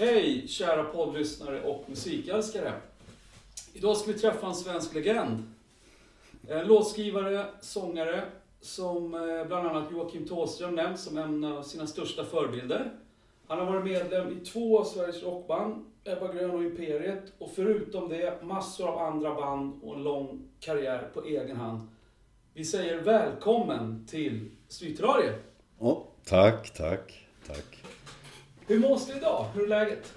Hej kära poddlyssnare och musikälskare. Idag ska vi träffa en svensk legend. En låtskrivare, sångare, som eh, bland annat Joakim Thåström nämns som en av sina största förebilder. Han har varit medlem i två av Sveriges rockband, Ebba Grön och Imperiet, och förutom det massor av andra band och en lång karriär på egen hand. Vi säger välkommen till Stryterarie. Oh, tack, tack, tack. Hur mås det idag? Hur är läget?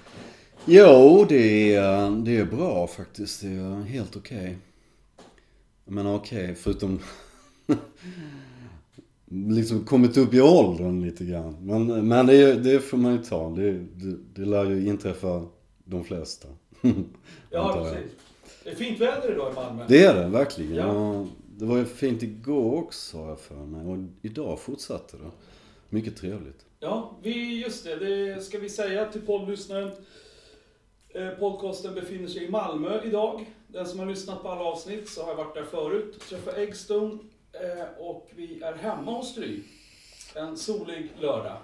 Jo, det är, det är bra faktiskt. Det är helt okej. Jag menar okej, förutom liksom kommit upp i åldern lite grann. Men, men det, det får man ju ta. Det, det, det lär ju inträffa de flesta. Ja, precis. Det är fint väder idag i Malmö. Det är det verkligen. Ja. Det var ju fint igår också har jag för mig. Och idag fortsatte det. Mycket trevligt. Ja, vi, just det, det ska vi säga till poddlyssnaren. Eh, Podcasten befinner sig i Malmö idag. Den som har lyssnat på alla avsnitt så har jag varit där förut. Träffat Eggstone eh, och vi är hemma hos Stry. En solig lördag.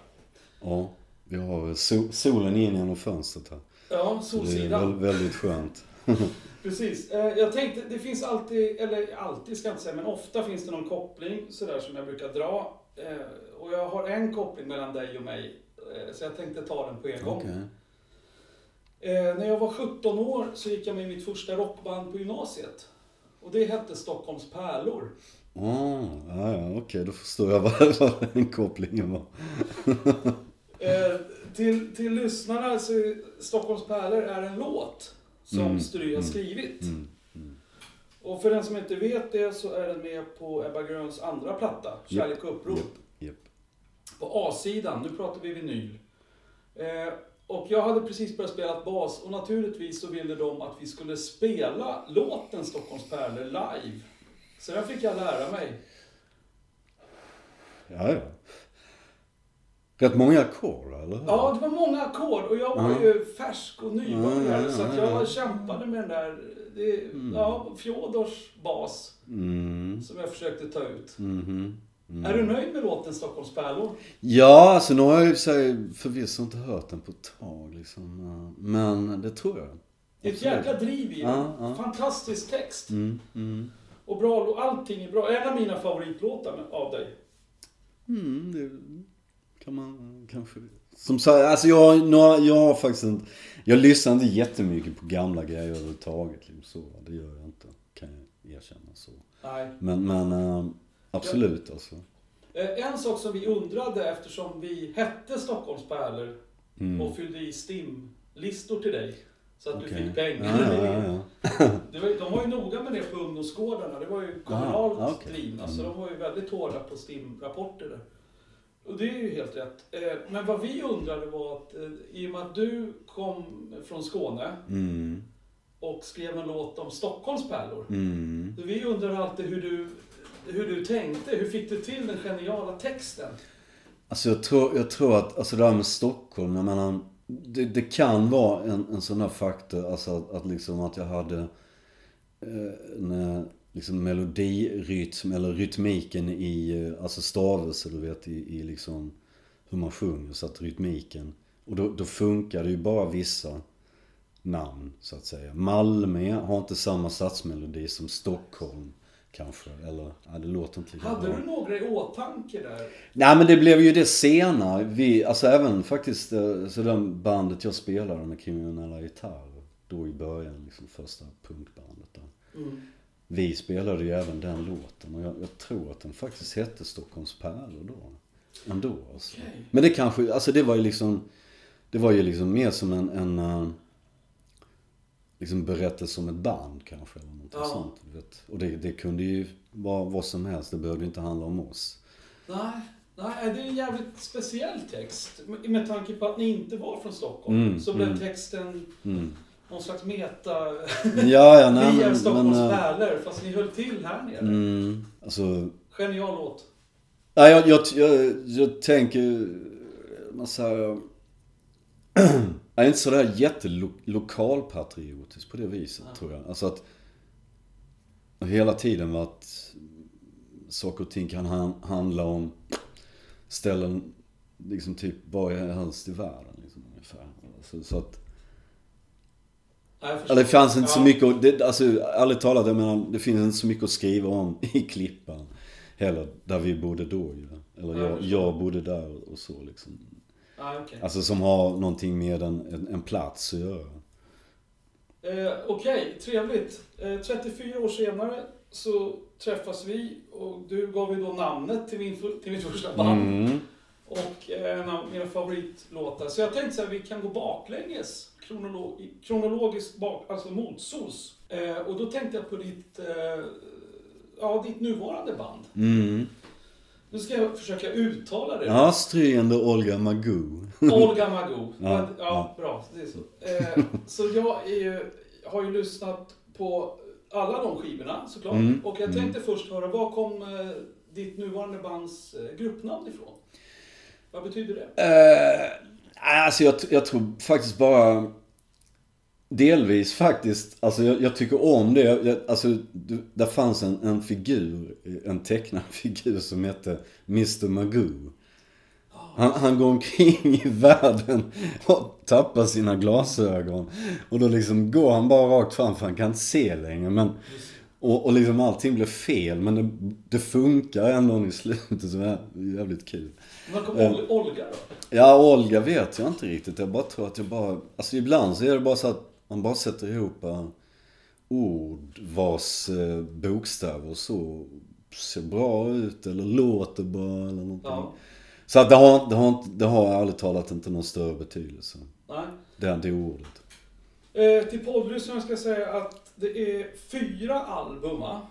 Ja, vi har sol, solen in genom fönstret här. Ja, Så det är Solsidan. väl, väldigt skönt. Precis. Eh, Jag tänkte, det finns alltid, eller alltid ska jag inte säga, men ofta finns det någon koppling sådär som jag brukar dra. Eh, Och jag har en koppling mellan dig och mig. eh, Så jag tänkte ta den på en gång. Okej. Eh, när jag var 17 år så gick jag med i mitt första rockband på gymnasiet. Och det hette Stockholms Pärlor. Ah, ja, ja, okej, då förstår jag vad, vad den kopplingen var. Eh, till, till lyssnarna så Stockholms Pärlor är en låt som Mm, Stry har mm, skrivit. Mm. Och för den som inte vet det så är den med på Ebba Gröns andra platta, Kärlek och uppror. Japp, japp. På A-sidan, nu pratar vi vinyl. Eh, och jag hade precis börjat spela bas och naturligtvis så ville de att vi skulle spela låten Stockholms Pärlor live. Så den fick jag lära mig. Ja, ja. Rätt många ackord, eller hur? Ja, det var många ackord och jag var Ja. ju färsk och nybörjare Ja, ja, så att ja, ja. jag kämpade med den där, det, ja, Fjodors bas Mm, som jag försökte ta ut. mhm, mm. Är du nöjd med låten Stockholms Pärlor? Ja, alltså nu har jag förvisso inte hört den på ett tag liksom. Men det tror jag. Det är ett jäkla driv i den. Ja, ja. Fantastisk text. Mm, mm. Och bra, allting är bra. En av mina favoritlåtar av dig. Mm, det kan man kanske... Som sagt, alltså jag, nu har- jag har faktiskt inte... Jag lyssnar inte jättemycket på gamla grejer överhuvudtaget. Liksom så. Det gör jag inte, kan jag erkänna. så. Nej. Men, men äh, absolut alltså. Eh, En sak som vi undrade eftersom vi hette Stockholms Pärlor Mm. och fyllde i STIM-listor till dig. Så att du Okej. fick pengar. Ja, ja, ja. Det var, de var ju noga med det på ungdomsgårdarna. Det var ju kommunalt Aha, okej. drivna. Så Mm. de var ju väldigt hårda på STIM-rapporter där. Och det är ju helt rätt. Eh, Men vad vi undrade var att eh, i och med att du kom från Skåne Mm. och skrev en låt om Stockholms pärlor. Mm. Vi undrar alltid hur du, hur du tänkte. Hur fick du till den geniala texten? Alltså jag tror, jag tror att, alltså det här med Stockholm, jag menar, det, det kan vara en, en sån här faktor, alltså att, att liksom att jag hade eh, eh, liksom melodirytm eller rytmiken i, eh, alltså stavelse du vet i, i liksom hur man sjunger, så att rytmiken. Och då, då funkar det ju bara vissa namn så att säga. Malmö har inte samma satsmelodi som Stockholm kanske, eller, ja det låter inte lika Hade bra. du några i åtanke där? Nej men det blev ju det senare. Vi, alltså även faktiskt eh, så den bandet jag spelade med kriminella gitarrer. Då i början, liksom första punkbandet där. Mm. Vi spelade ju även den låten och jag, jag tror att den faktiskt hette Stockholms pärlor då. Ändå alltså. Okej. Men det kanske, alltså det var ju liksom, det var ju liksom mer som en, en eh, liksom berättelse om ett band kanske eller något Ja. sånt. Vet. Och det, det kunde ju vara vad som helst, det behövde inte handla om oss. Nej, nej, det är en jävligt speciell text. Med tanke på att ni inte var från Stockholm. Mm, så blev mm. texten Mm. Någon slags meta... Ja, ja, nej Vi är. Stockholms men, eh, pärlor, fast ni höll till här nere. mm, alltså... Genial låt. Nej, jag, jag, jag, jag tänker... Man säger... Jag är inte sådär jättelokalpatriotisk på det viset, Ja. tror jag. Alltså att... Hela tiden varit... Saker och ting kan han, handla om ställen, liksom typ var helst i världen. Liksom. ungefär. Alltså, så att, Ja, eller det fanns inte så Ja. mycket, att- det, alltså ärligt talat, jag menar, det finns inte så mycket att skriva om i Klippan. Heller, där vi bodde då ju. Eller Ja, jag jag, jag bodde där och så liksom. Ja, okej. Alltså som har någonting med en, en, en plats att göra. Eh, Okej, trevligt. Eh, 34 år senare så träffas vi och du gav ju då namnet till, min, till mitt första band. Mm. Och eh, en av mina favoritlåtar. Så jag tänkte så här, vi kan gå baklänges. Kronolog, kronologiskt bak, alltså motsols. Eh, och då tänkte jag på ditt, eh, ja, ditt nuvarande band. Mm. Nu ska jag försöka uttala det. Ja, stryende Olga Magoo. Olga Magoo. Ja, Ja, ja, bra. Det är så. Eh, så jag ju, har ju lyssnat på alla de skivorna såklart. Mm, Och jag tänkte först höra, var kom eh, ditt nuvarande bands eh, gruppnamn ifrån? Vad betyder det? Eh, alltså jag, jag tror faktiskt bara... Delvis faktiskt. Alltså jag, jag tycker om det. Jag, alltså, du, där fanns en, en figur, en tecknad figur som hette Mr Magoo. Han, han går omkring i världen och tappar sina glasögon. Och då liksom går han bara rakt fram för han kan inte se längre. Men, och, och liksom allting blir fel men det, det funkar ändå i slutet Så det är jävligt kul. Var kom Eh. Ol- Olga då? Ja, Olga vet jag inte riktigt. Jag bara tror att jag bara... Alltså ibland så är det bara så att man bara sätter ihop eh, ord vars eh, bokstäver så ser bra ut eller låter bra eller någonting. Ja. Så att det har, det, har, det har ärligt talat inte någon större betydelse. Nej. Det, det ordet. Eh, till poddlyssnarna ska jag säga att det är fyra album va?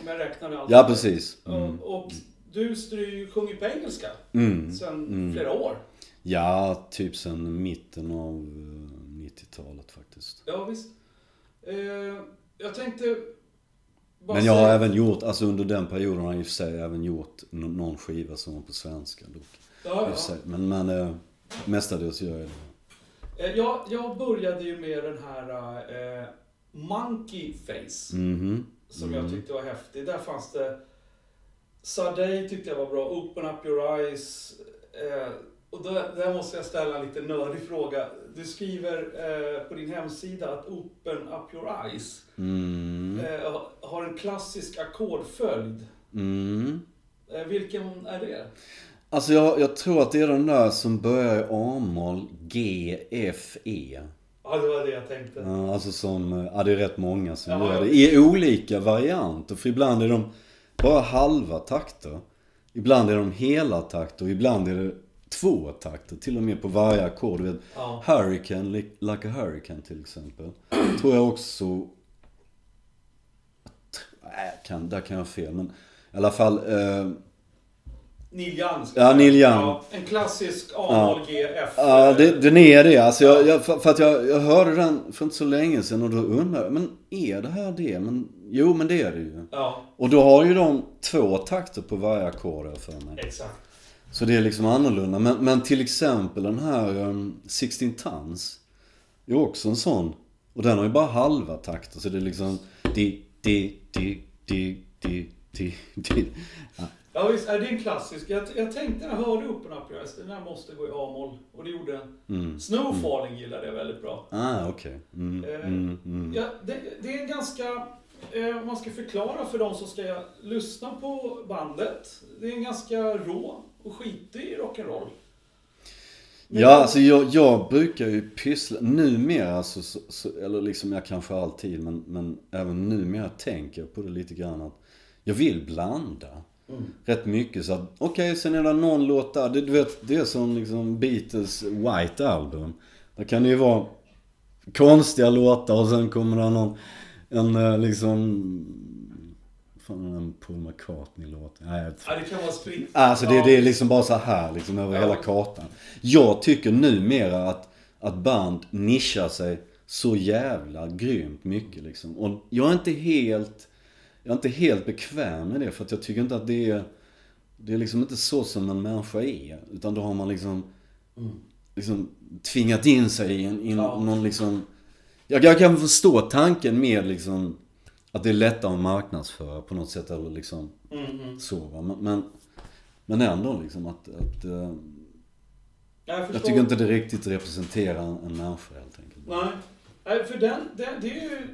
Om jag räknar med allt. Ja, precis. Mm. Och, och du sjunger på engelska Mm. sedan Mm. flera år. Ja, typ sen mitten av eh, 90-talet faktiskt. Ja, visst. Eh, jag tänkte... bara Men jag har säga- även gjort, alltså under den perioden har jag i och för sig även gjort någon skiva som var på svenska dock. Ja, sig. Men, men eh, mestadels gör jag det. ja. Eh, jag, jag började ju med den här eh, Monkey Face. Mhm. Som jag tyckte var häftig. Där fanns det... Sardej tyckte jag var bra. Open Up Your Eyes. Eh, och där, där måste jag ställa en lite nördig fråga. Du skriver eh, på din hemsida att Open Up Your Eyes Mm. eh, har en klassisk ackordföljd. Mm. Eh, vilken är det? Alltså jag, jag tror att det är den där som börjar i A-moll, G, F, E. Ja, det var det jag tänkte. Ja, alltså som, eh, ja det är rätt många som Ja, gör det. I olika varianter. För ibland är de bara halva takter. Ibland är de hela takter och ibland är det två takter. Till och med på varje ackord. Ja. Hurricane, li- Like a Hurricane till exempel. Tror jag också... Nej, kan, där kan jag ha fel. Men i alla fall... Eh, Neil Young. Ja. Neil Young. Ja, en klassisk A-moll G, F. Ja, det, den är det. Alltså jag, jag, för att jag, jag hörde den för inte så länge sedan och då undrar jag, men är det här det? Men, jo, men det är det ju. Ja, Och då har ju de två takter på varje ackord för mig. exakt. Så det är liksom annorlunda. Men, men till exempel den här um, 16 tons är också en sån. Och den har ju bara halva takter. Så det är liksom... Di, di, di, di, di, di, di. Ja. Ja visst, är det en klassisk? Jag, jag tänkte när jag hörde Open Up Your Eyes, den här måste gå i A-moll. Och det gjorde den. Mm. Snowfalling gillade jag väldigt bra. Ah, okej. Mm, Eh, mm, mm. Ja, det, det är en ganska, eh, om man ska förklara för de som ska lyssna på bandet. Det är en ganska rå och skitig rock'n'roll. Men Ja, alltså jag, jag brukar ju pyssla, numera så, så, så, eller liksom jag kanske alltid, men, men även numera tänker jag på det lite grann att jag vill blanda. Mm. Rätt mycket så att, okej sen är det någon låt där, det, du vet, det är som liksom Beatles White Album. Där kan det ju vara konstiga låtar och sen kommer det någon, en eh, liksom, fan en Paul McCartney-låt. Nej, jag Ja, det kan vara spritt. Alltså det, det är liksom bara så här liksom över Ja. hela kartan. Jag tycker numera att, att band nischar sig så jävla grymt mycket liksom. Och jag är inte helt, jag är inte helt bekväm med det för att jag tycker inte att det är, det är liksom inte så som en människa är. Utan då har man liksom, liksom tvingat in sig i, en, i Ja. någon liksom, jag, jag kan förstå tanken med liksom att det är lättare att marknadsföra på något sätt eller liksom Mm, mm. så va. Men, men, men ändå liksom att, att eh, Jag. Jag tycker inte det riktigt representerar en, människa helt enkelt. Nej. Nej, för den, den, det är ju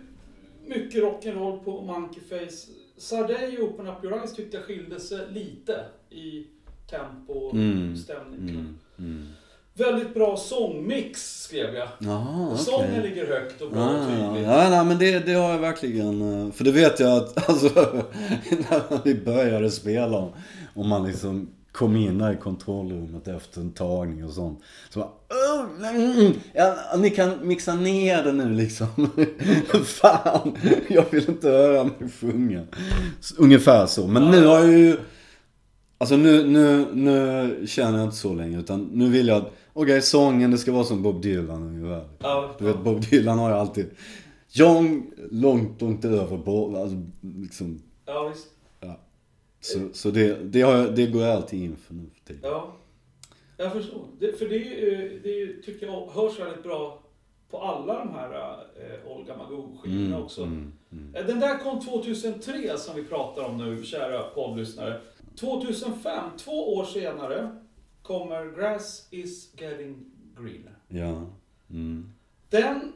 mycket rock'n'roll på Monkey Face. Sardej och Open Up Your Eyes tyckte jag skilde sig lite i tempo och Mm. stämning. Mm, mm. Väldigt bra sångmix skrev jag. Jaha, okej. Sången ligger högt och bra och Ah, tydligt. ja, nej, men det, det har jag verkligen. eh, För det vet jag att, alltså, när vi började spela och man liksom kom in där i kontrollrummet efter en tagning och sånt. Så bara, "Åh, mm, ja, ni kan mixa ner det nu liksom. Fan, jag vill inte höra mig sjunga. Ungefär så. Men nu har jag ju, alltså nu, nu, nu känner jag inte så länge. Utan nu vill jag, okej sången det ska vara som Bob Dylan ungefär. Du vet Bob Dylan har ju alltid John långt, långt över alltså liksom, ja, visst. Så, så det, det, har jag, det går jag alltid in för nu för tiden. Ja, jag förstår. Det, för det, är ju- det är tycker jag hörs väldigt bra på alla de här eh, Olga Magoo-skivorna också. mm, mm. Eh, Den där kom 2003 som vi pratar om nu, kära poddlyssnare. 2005, två år senare, kommer Grass is getting greener. Ja. Mm. Den,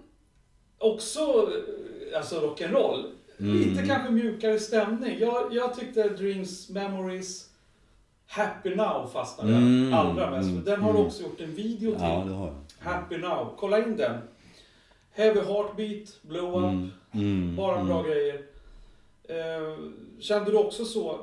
också eh, alltså rock'n'roll. Lite Mm. kanske mjukare stämning. Jag, jag tyckte Dreams, Memories, Happy Now fastnade Mm, allra mest. för Den har du mm. också gjort en video till. Ja, det har jag. Happy Now. Kolla in den. Heavy Heartbeat, Blow Up. Mm, mm, Bara bra mm. grejer. Eh, kände du också så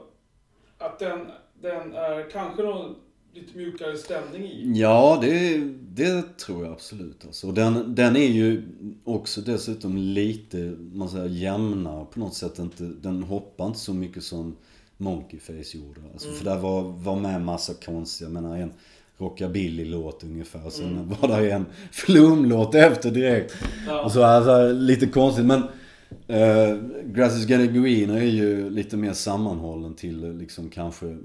att den, den är kanske någon lite mjukare stämning i? Ja, det, det tror jag absolut. Alltså. Och Den, den är ju också dessutom lite, man säger jämnare på något sätt. Inte, den hoppar inte så mycket som Monkey Face gjorde. Alltså, Mm. För där var, var med massa konstiga, jag menar en rockabilly-låt ungefär. Sen Mm. var det en flumlåt efter direkt. Ja. Och så alltså, lite konstigt. Men uh, Grass is green är ju lite mer sammanhållen till eh, liksom kanske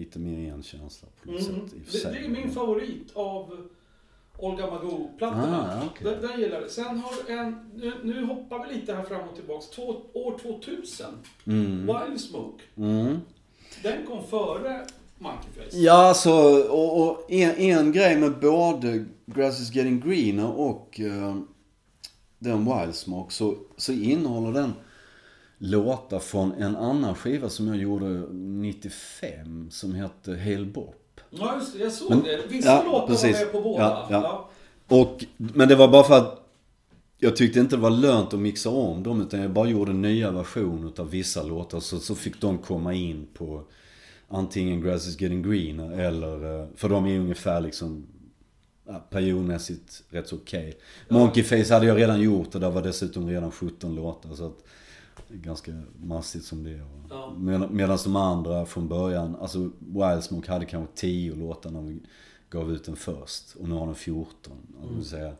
lite mer en känsla på något Mm. sätt. I Det, det är min favorit av Olga Magoo-plattorna. Ah, okej. den, den gillar jag. Sen har en, nu, nu hoppar vi lite här fram och tillbaks. Två, år 2000, Mm. Wild Smoke. Mm. Den kom före Monkey Face. Ja, alltså, och, och en, en grej med både Grass is getting greener och eh, den Wild Smoke så, så innehåller den låtar från en annan skiva som jag gjorde 95 som hette Hail Bop. Ja, just det. Jag såg Men- det. Vissa ja, låtar precis. var med på båda. Ja, ja. Och, men det var bara för att jag tyckte inte det var lönt att mixa om dem utan jag bara gjorde nya versioner av vissa låtar så, så fick de komma in på antingen Grass is getting green eller, eh, för de är ungefär liksom ja, periodmässigt rätt så okej. Monkey Face hade jag redan gjort och där var dessutom redan 17 låtar så att ganska massigt som det är. Ja. Med, Medan de andra från början, alltså Wildsmoke hade kanske 10 låtar när vi gav ut den först. Och nu har den 14. Det Mm. vill säga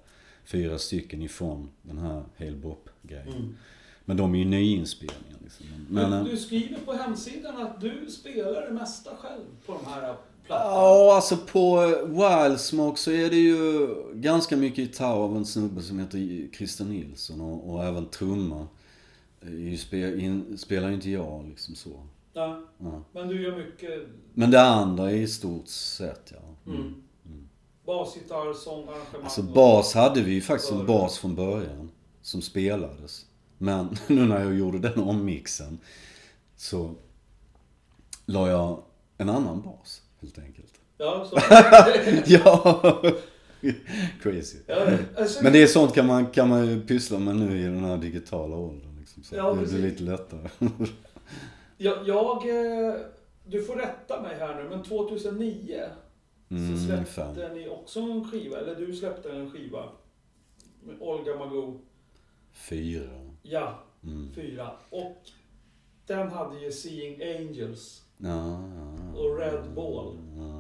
fyra stycken ifrån den här Hail Bop-grejen. Mm. Men de är ju nyinspelningar liksom. Men, Men eh, du skriver på hemsidan att du spelar det mesta själv på de här plattorna. Ja, alltså på eh, Wildsmoke så är det ju ganska mycket gitarr av en snubbe som heter Christer Nilsson och, och även trumma. Eh, spe- in- Spelar inte jag liksom så. Ja, Ja. men du gör mycket Men det andra är i stort sett ja. mm. basgitarr, sång, arrangemang. Alltså bas hade vi ju faktiskt en Början. bas från början. Som spelades. Men nu när jag gjorde den ommixen så la jag en annan bas helt enkelt. Ja, så. ja! Crazy. ja, alltså, Men det är sånt kan man, kan man ju pyssla med nu i den här digitala åldern. Liksom. Så Ja, det blir lite lättare. jag, jag, eh, du får rätta mig här nu, men 2009 Mm, så släppte ungefär. ni också en skiva, eller du släppte en skiva med Olga Magoo. Fyra. Ja, Mm. fyra. Och den hade ju Seeing Angels. Ja, ja, Och Red Ball. Ja.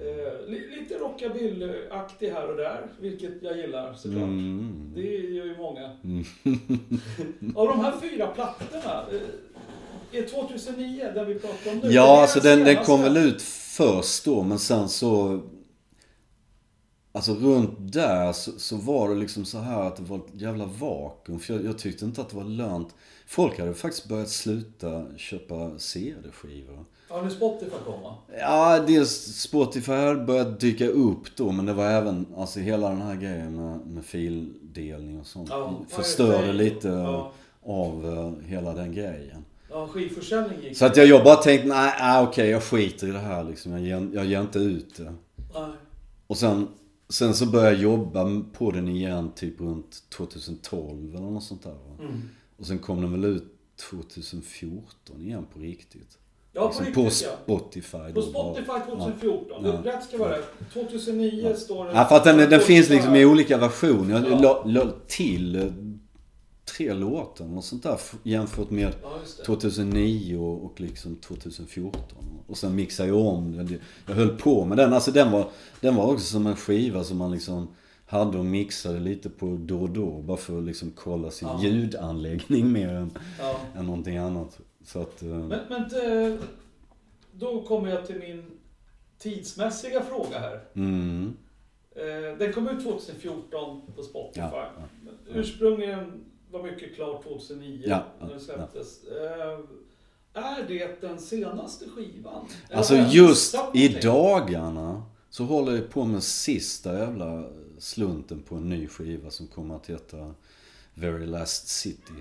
Eh, li, lite rockabilly-aktig här och där, vilket jag gillar såklart. Mm. Det gör ju många. Mm. Av de här fyra plattorna, eh, är 2009 den vi pratar om nu? Ja, alltså den, den kom väl ut först då, men sen så... Alltså runt där så, så var det liksom så här att det var ett jävla vakuum. För jag, jag tyckte inte att det var lönt. Folk hade faktiskt börjat sluta köpa CD-skivor. Ja, nu Spotify kom va? Ja, dels Spotify hade börjat dyka upp då. Men det var även, alltså hela den här grejen med, med fildelning och sånt. Ja, förstörde lite. Ja. av eh, hela den grejen. Ja, skivförsäljning gick Så att jag, jag bara tänkte, nej, nej okej jag skiter i det här liksom. Jag ger, jag ger inte ut det. Nej. Och sen, sen så började jag jobba på den igen typ runt 2012 eller något sånt där. Mm. Och sen kom den väl ut 2014 igen på riktigt. Ja, på liksom riktigt på ja. Spotify. På då Spotify bara. 2014. Ja. Rätt ska vara rätt. 2009 står det... Ja, för att den, den finns liksom i olika versioner. Jag Ja. la, till eh, tre låtar och sånt där jämfört med Ja, just det. 2009 och, och liksom 2014. Och sen mixade jag om den. Jag höll på med den. Alltså den var, den var också som en skiva som man liksom hade och mixade lite på då och då. Bara för att liksom kolla sin Ja. ljudanläggning mer än, Ja. än någonting annat. Så att... eh, Men, men eh, då kommer jag till min tidsmässiga fråga här. Mm. Eh, Den kom ut 2014 på Spotify. Ja, ja, Men Ursprungligen var mycket klart 2009 Ja, när ja, det släpptes. Är det den senaste skivan? Eller Alltså just i dagarna så håller jag på med sista jävla slunten på en ny skiva som kommer att heta Very Last City.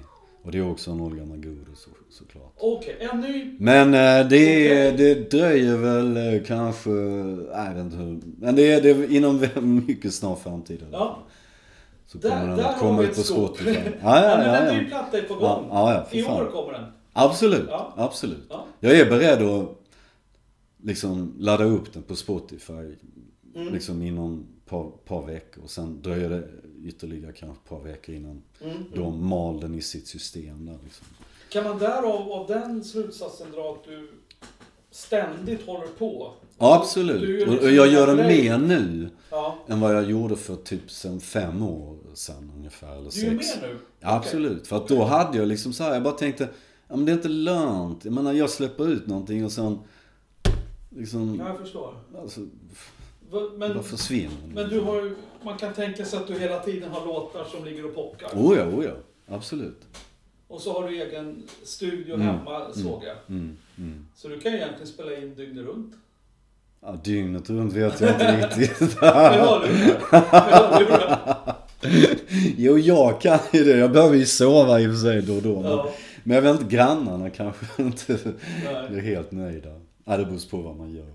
Och det är också en Olga Maguro så, såklart. Okej, en ny... Men eh, det, Okej. det dröjer väl eh, kanske, nej, jag vet inte hur. Men det är, det är inom mycket snar framtid. Ja. Så Där, kommer den där att komma ut på. Spotify. Ja, Ja, ja, men ja, en ja. ny platta är på gång. Ja, ja, ja, I fan. år kommer den. Absolut, Ja. absolut. Ja. Jag är beredd att liksom ladda upp den på Spotify Mm. liksom inom ett par, par veckor. Och sen dröjer det ytterligare kanske ett par veckor innan Mm. de mal den i sitt system där liksom. Kan man därav av den slutsatsen dra att du ständigt håller på? Ja, absolut. Liksom och jag gör det mer nu Ja. än vad jag gjorde för typ sen fem år sedan ungefär. Eller Du är med sex. nu? Ja, absolut. För att då hade jag liksom så här, jag bara tänkte, ja men det är inte lönt. Jag menar jag släpper ut någonting och sen liksom, Ja, jag förstår. alltså, Men, bara försvinner. men du har man kan tänka sig att du hela tiden har låtar som ligger och pockar. Oh ja, oh ja. Absolut. Och så har du egen studio Mm. hemma, såg jag. Mm, mm. Så du kan egentligen spela in dygnet runt. Ja, dygnet runt vet jag inte riktigt. Med hörlurar. Med hörlurar. jo, jag kan ju det. Jag behöver ju sova i och för sig då och då. Men, Ja, men jag vet inte, grannarna kanske inte blir helt nöjda. Ja, det beror på vad man gör.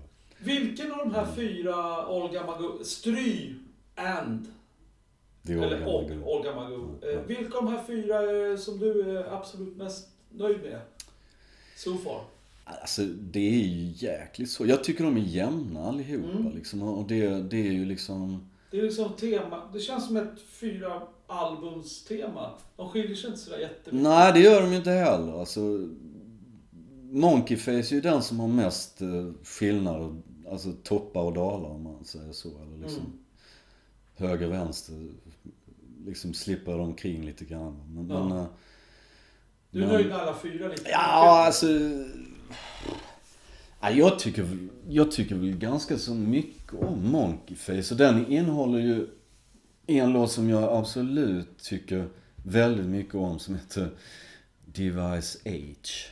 Vilken av de här fyra Olga Magoo, Stry, And, eller Olga och Magoo. Olga Magoo. Ja. Eh, Vilka av de här fyra är som du är absolut mest nöjd med? So far. Alltså det är ju jäkligt så. Jag tycker de är jämna allihopa Mm. liksom. Och det, det är ju liksom... Det är liksom tema, det känns som ett fyra albumstema. De skiljer sig inte sådär jättemycket. Nej, det gör de ju inte heller. Alltså, Monkeyface är ju den som har mest eh, skillnader. Alltså toppar och dalar om man säger så. Eller liksom Mm. höger, vänster. Liksom slipper omkring lite grann. Men, Ja. men, eh, Du är men- nöjd med alla fyra lite? Ja, alltså... Ja, jag, tycker, jag tycker väl ganska så mycket om Monkeyface. Och den innehåller ju en låt som jag absolut tycker väldigt mycket om som heter Device Age.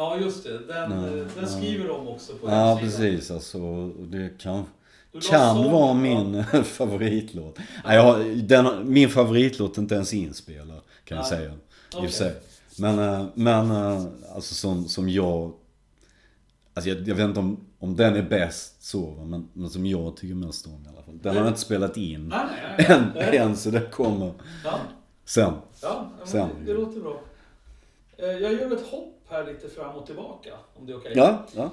Ja, just det. Den, Ja, eh, den ja. skriver de också på Ja, precis. Alltså, det kan, kan vara ja. min favoritlåt. Nej, jag, har- den, min favoritlåt är inte ens inspelad, kan jag säga. I Okej. för sig. Men, eh, men eh, alltså som, som jag... Alltså jag, jag vet inte om, om den är bäst så, men, men som jag tycker mest om i alla fall. Den har jag inte spelat in Nej, nej, nej. än, än så det kommer Ja, sen. ja men Sen. det, låter bra. Jag gör ett hopp här lite fram och tillbaka, om det är okej. Ja, ja.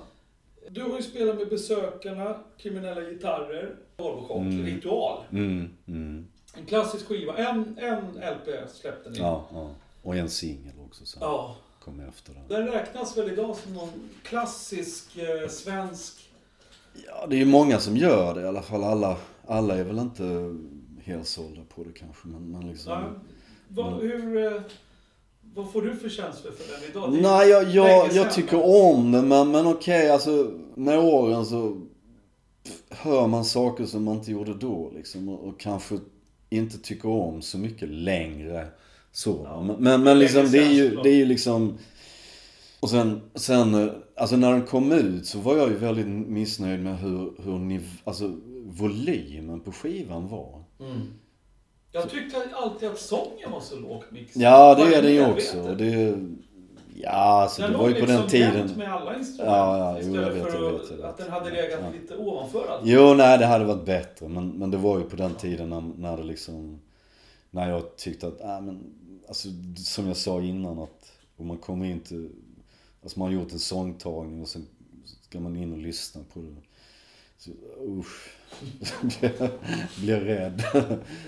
Du har ju spelat med Besökarna, Kriminella Gitarrer, Volvo Chock, Mm. Ritual. Mm, mm. En klassisk skiva. En, en LP släppte ni. Ja, ja. Och en singel också sen. Ja. Kom efter den. Den räknas väl idag som någon klassisk eh, svensk... Ja, det är ju många som gör det i alla fall. Alla, alla är väl inte helt sålda på det kanske. Men, men liksom... Ja. Mm. hur, eh, vad får du för känslor för den idag? Det Nej, jag, jag, jag tycker om den men, men okej alltså med åren så hör man saker som man inte gjorde då liksom. Och, och kanske inte tycker om så mycket längre. Så. Ja. Men, men, men liksom det är ju, det är ju liksom... Och sen, sen, alltså när den kom ut så var jag ju väldigt missnöjd med hur, hur niv- alltså volymen på skivan var. Mm. Jag tyckte alltid att sången var så lågt mixad. Ja, det är den ju också. Det, ja, alltså Den det var ju på liksom den tiden. med alla instrument. Ja, ja, jo, jag vet, för jag vet, jag vet. att den hade legat Ja. lite ovanför allt. Jo, nej det hade varit bättre. Men, men det var ju på den tiden när, när det liksom... När jag tyckte att, äh, men, alltså som jag sa innan att om man kommer in till... Alltså man har gjort en sångtagning och sen ska man in och lyssna på det. Så usch. blir, rädd.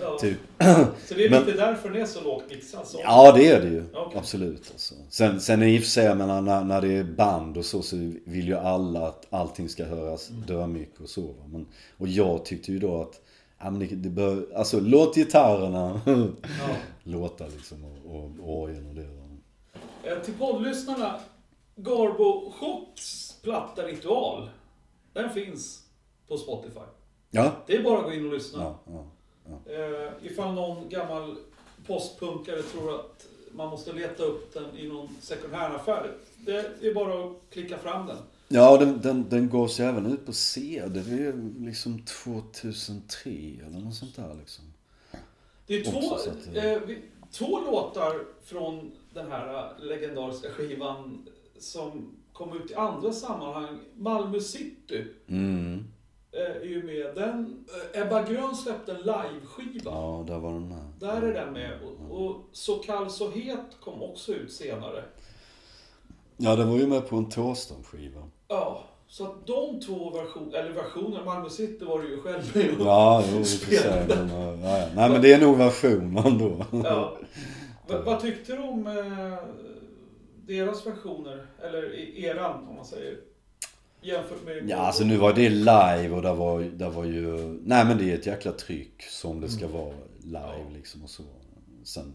Ja. typ. Så det är Men- lite därför den är så lågt mixad. Så. Ja det är det ju. Okej. Absolut alltså. Sen, sen i och för sig, jag menar när, när det är band och så, så vill ju alla att allting ska höras Mm. dörmycket och så. Men, och jag tyckte ju då att, ja men det, det bör, alltså låt gitarrerna Ja. låta liksom och, och, och orgeln och det. Eh, Till poddlyssnarna. Garbo Shocks platta Ritual. Den finns på Spotify. Ja. Det är bara att gå in och lyssna. Ja, ja. Eh, ifall någon gammal postpunkare tror att man måste leta upp den i någon second hand-affär. Det är bara att klicka fram den. Ja, den, den, den gavs ju även ut på CD. Det är liksom 2003 eller något sånt där liksom. Det är två, det- eh, vi- två låtar från den här legendariska skivan som kom ut i andra sammanhang. Malmö City Mm. Eh, är ju med. Den, eh, Ebba Grön släppte en liveskiva. Ja, där var den med. Där är den med. Och, och Så kall så het kom också ut senare. Ja, den var ju med på en Thåström-skiva. Ja, så att de två versioner, eller versioner, Malmö City var du ju själv med och- Ja, jo, sig. Men, ja, ja. Nej, men det är nog versionen då. Ja. Va, vad tyckte du om eh, deras versioner? Eller i- eran, om man säger. Jämfört med... Ja, alltså nu var det live och där var, där var ju... Nej, men det är ett jäkla tryck som det ska vara live liksom och så. Sen...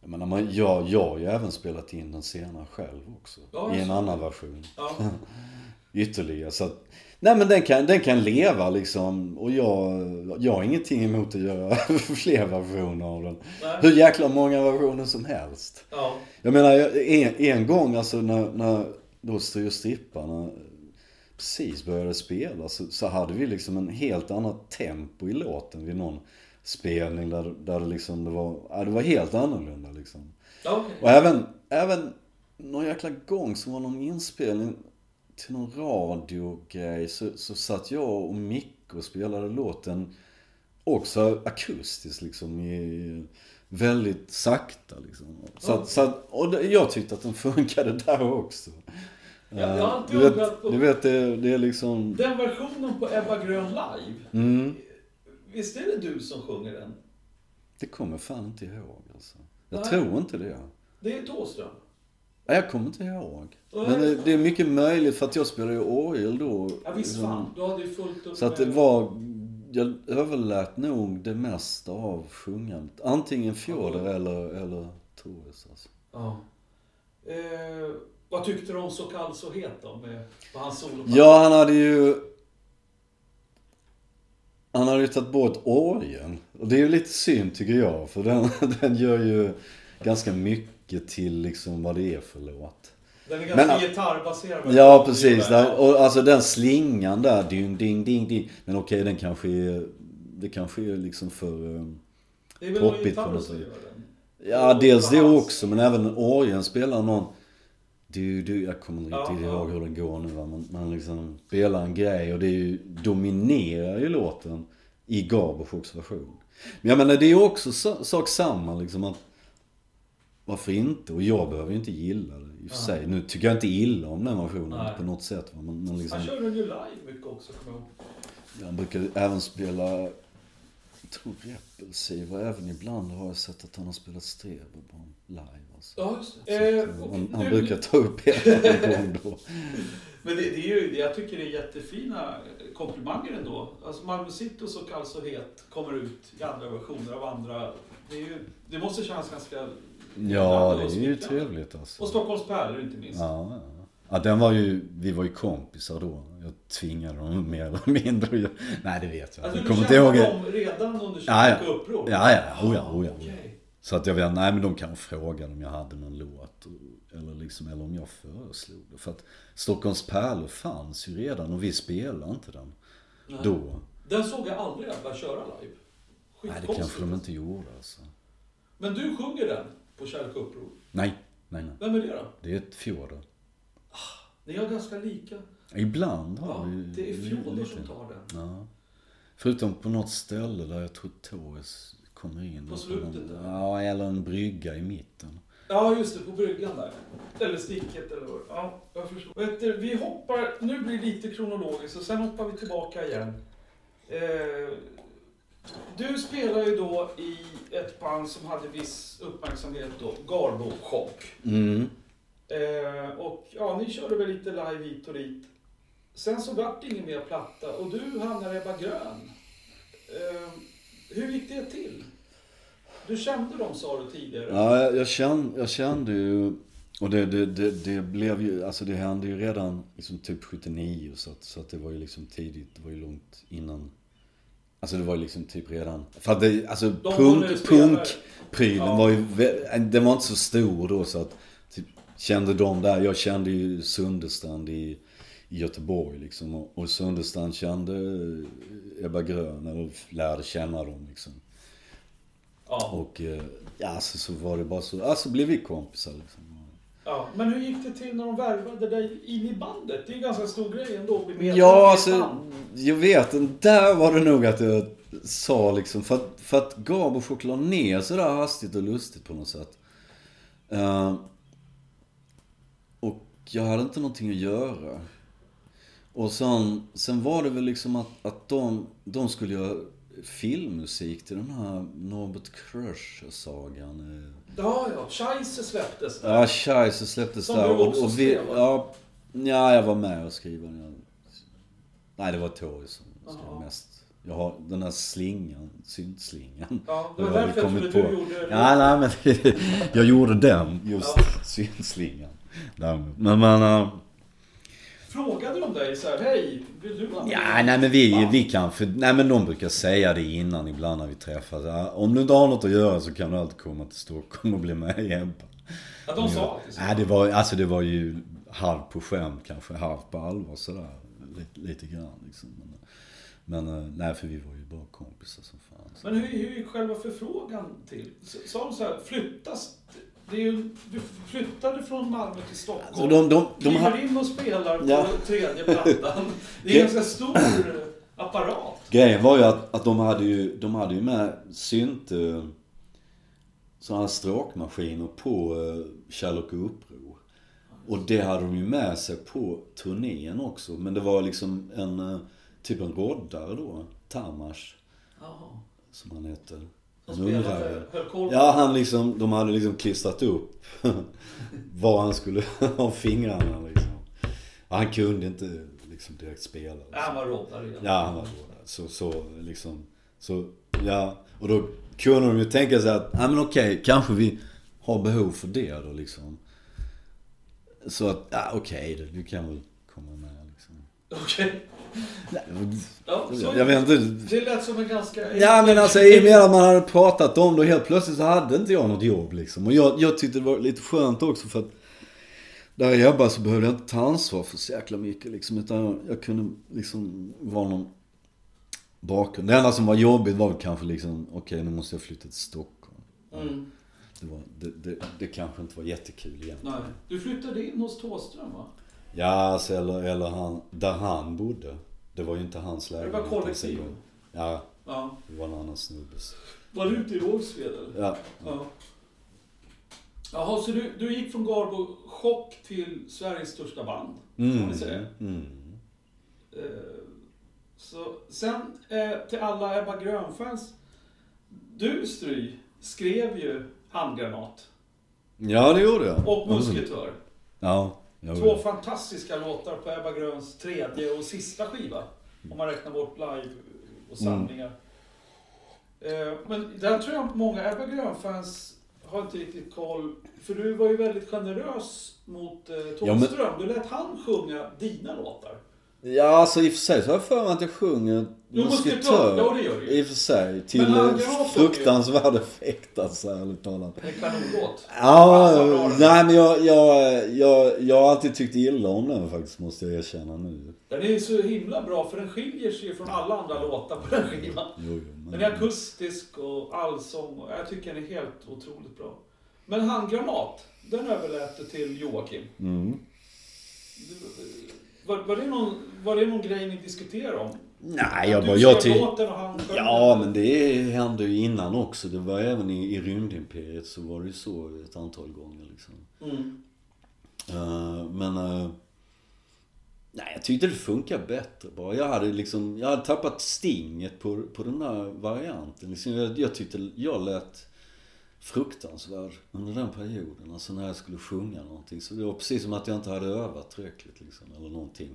Jag menar, man, jag, jag har ju även spelat in den senare själv också. Ja, I en så. annan version. Ja. Ytterligare. Så att, nej men den kan, den kan leva liksom. Och jag, jag har ingenting emot att göra fler versioner av den. Nej. Hur jäkla många versioner som helst. Ja. Jag menar en, en gång alltså när, när då Styr stripparna precis började spela så, så hade vi liksom en helt annat tempo i låten vid någon spelning där, där det liksom det var, ja, det var helt annorlunda liksom. Okej. Och även, även någon jäkla gång som var någon inspelning till någon radiogrej så, så satt jag och Micke och spelade låten också akustiskt liksom i väldigt sakta liksom. Så, att, så att, och jag tyckte att den funkade där också. Jag- jag har alltid du vet, undrat på- du vet det, det är liksom... Den versionen på Ebba Grön live. Mm, Visst är det du som sjunger den? det kommer fan inte ihåg alltså. Jag Nej. tror inte det. Det är Thåström. Nej, Jag kommer inte ihåg. Nej. Men det, det är mycket möjligt för att jag spelade ju orgel då. Ja visst fan, du hade ju fullt upp Så att det var, jag överlät nog det mesta av sjungandet. Antingen Fjodor eller, eller Toris alltså. Ja. Eh, vad tyckte du om Så kall så het då? Med, hans solo? Ja, han hade ju... Han hade ju tagit bort orgeln. Och det är ju lite synd tycker jag. För den, den gör ju ganska mycket till liksom vad det är för låt. Den är ganska Men- gitarrbaserad. Ja, precis. Där, och alltså den slingan där, ding, ding, ding, ding. Men okej, den kanske är... Det kanske är liksom för... eh, Det är väl någon gitarr som gör den? Ja, dels det också. Men även orgeln spelar någon... Du, du, jag kommer inte riktigt ja. ihåg hur den går nu va. Men man liksom spelar en grej och det är ju, dominerar ju låten i Garboshocks version. Men jag menar det är ju också sa- sak samma liksom att... Varför inte? Och jag behöver ju inte gilla det i och för sig. Nu tycker jag inte illa om den versionen Nej. på något sätt va. Men, men liksom... Han körde den ju live mycket också, kommer jag ihåg. Han brukar även spela, jag tror Repulsiv och även ibland har jag sett att han har spelat Streberbarn live. Alltså. Ja, Så Eh, och han, nu- brukar ta upp då. Men det, det är ju, jag tycker det är jättefina komplimanger ändå. Alltså Malmö City och Så kall så het kommer ut i andra versioner av andra. Det, är ju, det måste kännas ganska... Ja, det och är ju trevligt Och alltså. Stockholms pärlor inte minst. Ja, ja. Ja, den var ju, vi var ju kompisar då. Jag tvingade dem mer eller mindre. Nej, det vet jag Alltså, du kommer inte ihåg. dem redan under Ja, ja. Uppror? Ja, ja, oh ja, oh ja. Okej. Så att jag vet, nej men de kan fråga om jag hade någon låt. Eller liksom, eller om jag föreslog det. För att Stockholms pärlor fanns ju redan och vi spelade inte den. Nej. Då. Den såg jag aldrig börja köra live. Nej, det kanske de inte gjorde alltså. Men du sjunger den på Kärlek och uppror. Nej, nej, nej. Vem är det då? Det är ett fjorder. Ni har ganska lika. Ibland har Ja, vi det är Fjodor som tar den. Ja. Förutom på något ställe där jag tror Torres kommer in. På slutet där? Ja, eller en brygga i mitten. Ja, just det. På bryggan där. Eller sticket eller vad. Ja, jag förstår. Vet du, vi hoppar, nu blir det lite kronologiskt och sen hoppar vi tillbaka igen. Eh, du spelar ju då i ett band som hade viss uppmärksamhet då, Garbo Chock. Mm. Eh, och ja, ni körde väl lite live hit och dit. Sen så vart det ingen mer platta och du hamnade i Ebba Grön. Eh, hur gick det till? Du kände dem sa du tidigare. Ja, jag, jag, kände, jag kände ju... Och det, det, det, det blev ju, alltså det hände ju redan liksom typ 79 så att, så att det var ju liksom tidigt, det var ju långt innan. Alltså det var ju liksom typ redan, för att det, alltså var punk, punkprylen Ja. var ju, den var inte så stor då så att, typ, kände de där, jag kände ju Sunderstrand i, i Göteborg liksom. Och, och Sunderstrand kände Ebba Grön, eller lärde känna dem liksom. Ja. Och eh, ja, så, så var det bara så, ja så blev vi kompisar liksom. Ja, men hur gick det till när de värvade dig in i bandet? Det är ju en ganska stor grej ändå att bli medlem i Ja, alltså, jag vet. Där var det nog att jag sa liksom, för att, för att Gabo choklad ner sådär hastigt och lustigt på något sätt. Eh, och jag hade inte någonting att göra. Och sen, sen var det väl liksom att, att de, de skulle göra filmmusik till den här Norbert Crusher-sagan. eh. Ja, ja. Scheisse släpptes. Ja, Scheisse släpptes Som där. du också och, och vi, ja, ja, jag var med och skrev den. Jag, nej, det var Tori som skrev mest. Jag har den här slingan, syntslingan. Ja, det var därför jag trodde på. du gjorde Ja, nej men jag gjorde den, just Ja. syntslingan. Men man... äh, Frågade de dig så här, hej, vill du vara med? Ja, nej men vi, vi kan för, nej men de brukar säga det innan ibland när vi träffas. Ja, om du inte har något att göra så kan du alltid komma till Stockholm och bli med i Ebba. Ja, de sa det. Nej, det var, alltså det var ju halvt på skämt kanske, halvt på allvar sådär. Lite, lite grann liksom. Men, men eh, nej, för vi var ju bara kompisar som fan. Men hur, hur gick själva förfrågan till? Sa de så här, flyttas? Det är ju, du flyttade från Malmö till Stockholm. Alltså, de, de, de, kliver in och spelar på Ja. tredje plattan. Det är en ganska stor eh, apparat. Grejen var ju att, att de hade ju, de hade ju med synt... eh, Sådana här stråkmaskiner på eh, Kärlek och uppror. Och det hade de ju med sig på turnén också. Men det var liksom en, eh, typ en roddare då. Tamash, Jaha. som han hette. En ungrare. spelade, höll koll på. Ja, han liksom, de hade liksom klistrat upp var han skulle ha fingrarna liksom. Och han kunde inte liksom direkt spela. Ja, han var igen. Ja, han var båda. Så, så liksom, så, ja. Och då kunde de ju tänka sig att, ja men okej, kanske vi har behov för det då liksom. Så att, ja okej då, du kan väl komma med liksom. Okej. Men- Ja, så jag, vet inte. Det lät som en ganska... Ja men alltså i och med att man hade pratat om det och helt plötsligt så hade inte jag något jobb liksom. Och jag, jag tyckte det var lite skönt också för att där jag jobbade så behövde jag inte ta ansvar för så jäkla mycket liksom. Utan jag, jag kunde liksom vara någon bakgrund. Det enda som var jobbigt var väl kanske liksom, okej nu måste jag flytta till Stockholm. Mm. Det, var, det, det, det kanske inte var jättekul egentligen. Nej. Du flyttade in hos Thåström va? Ja alltså, eller, eller han, där han bodde. Det var ju inte hans Det lägenhet. var kollektiv. Ja, Ja. det var en annan snubbes. Var du ute i Rågsved eller? Ja. Ja. Jaha, så du, du gick från Garbo Chock till Sveriges största band? Kan Mm. man säga. Mm. Eh, Så sen eh, till alla Ebba Grön-fans. Du Stry skrev ju Handgranat Ja, det gjorde jag. och Musketör. Ja, jag Två fantastiska låtar på Ebba Gröns tredje och sista skiva. Om man räknar bort live och samlingar. Eh, Men där tror jag många Ebba Grön-fans har inte riktigt koll. För du var ju väldigt generös mot eh, Ja, men-. Du lät han sjunga dina låtar. Ja, alltså i och för sig så har jag för mig att jag sjunger Jo, musketör. Ja, det gör du ju. I och för sig. Till fruktansvärd effekt alltså, ärligt talat. En kanonlåt. Ja, nej men jag, jag, jag, jag har alltid tyckt illa om den faktiskt, måste jag erkänna nu. Den är så himla bra för den skiljer sig från alla andra låtar på den skivan. Jo, jo, men... Den är akustisk och allsång och jag tycker den är helt otroligt bra. Men Handgranat, den överlät du till Joakim. Mm. Var, var, det någon, var det någon grej ni diskuterade om? Nej, jag bara... Jag ty... och han Ja, men det hände ju innan också. Det var även i, i Rymdimperiet så var det ju så ett antal gånger liksom. Mm. Eh, men... eh, nej, jag tyckte det funkar bättre bara. Jag hade liksom... Jag hade tappat stinget på, på den där varianten. Liksom, jag, jag tyckte jag lät fruktansvärd under den perioden. Alltså när jag skulle sjunga någonting. Så det var precis som att jag inte hade övat tillräckligt liksom. Eller någonting.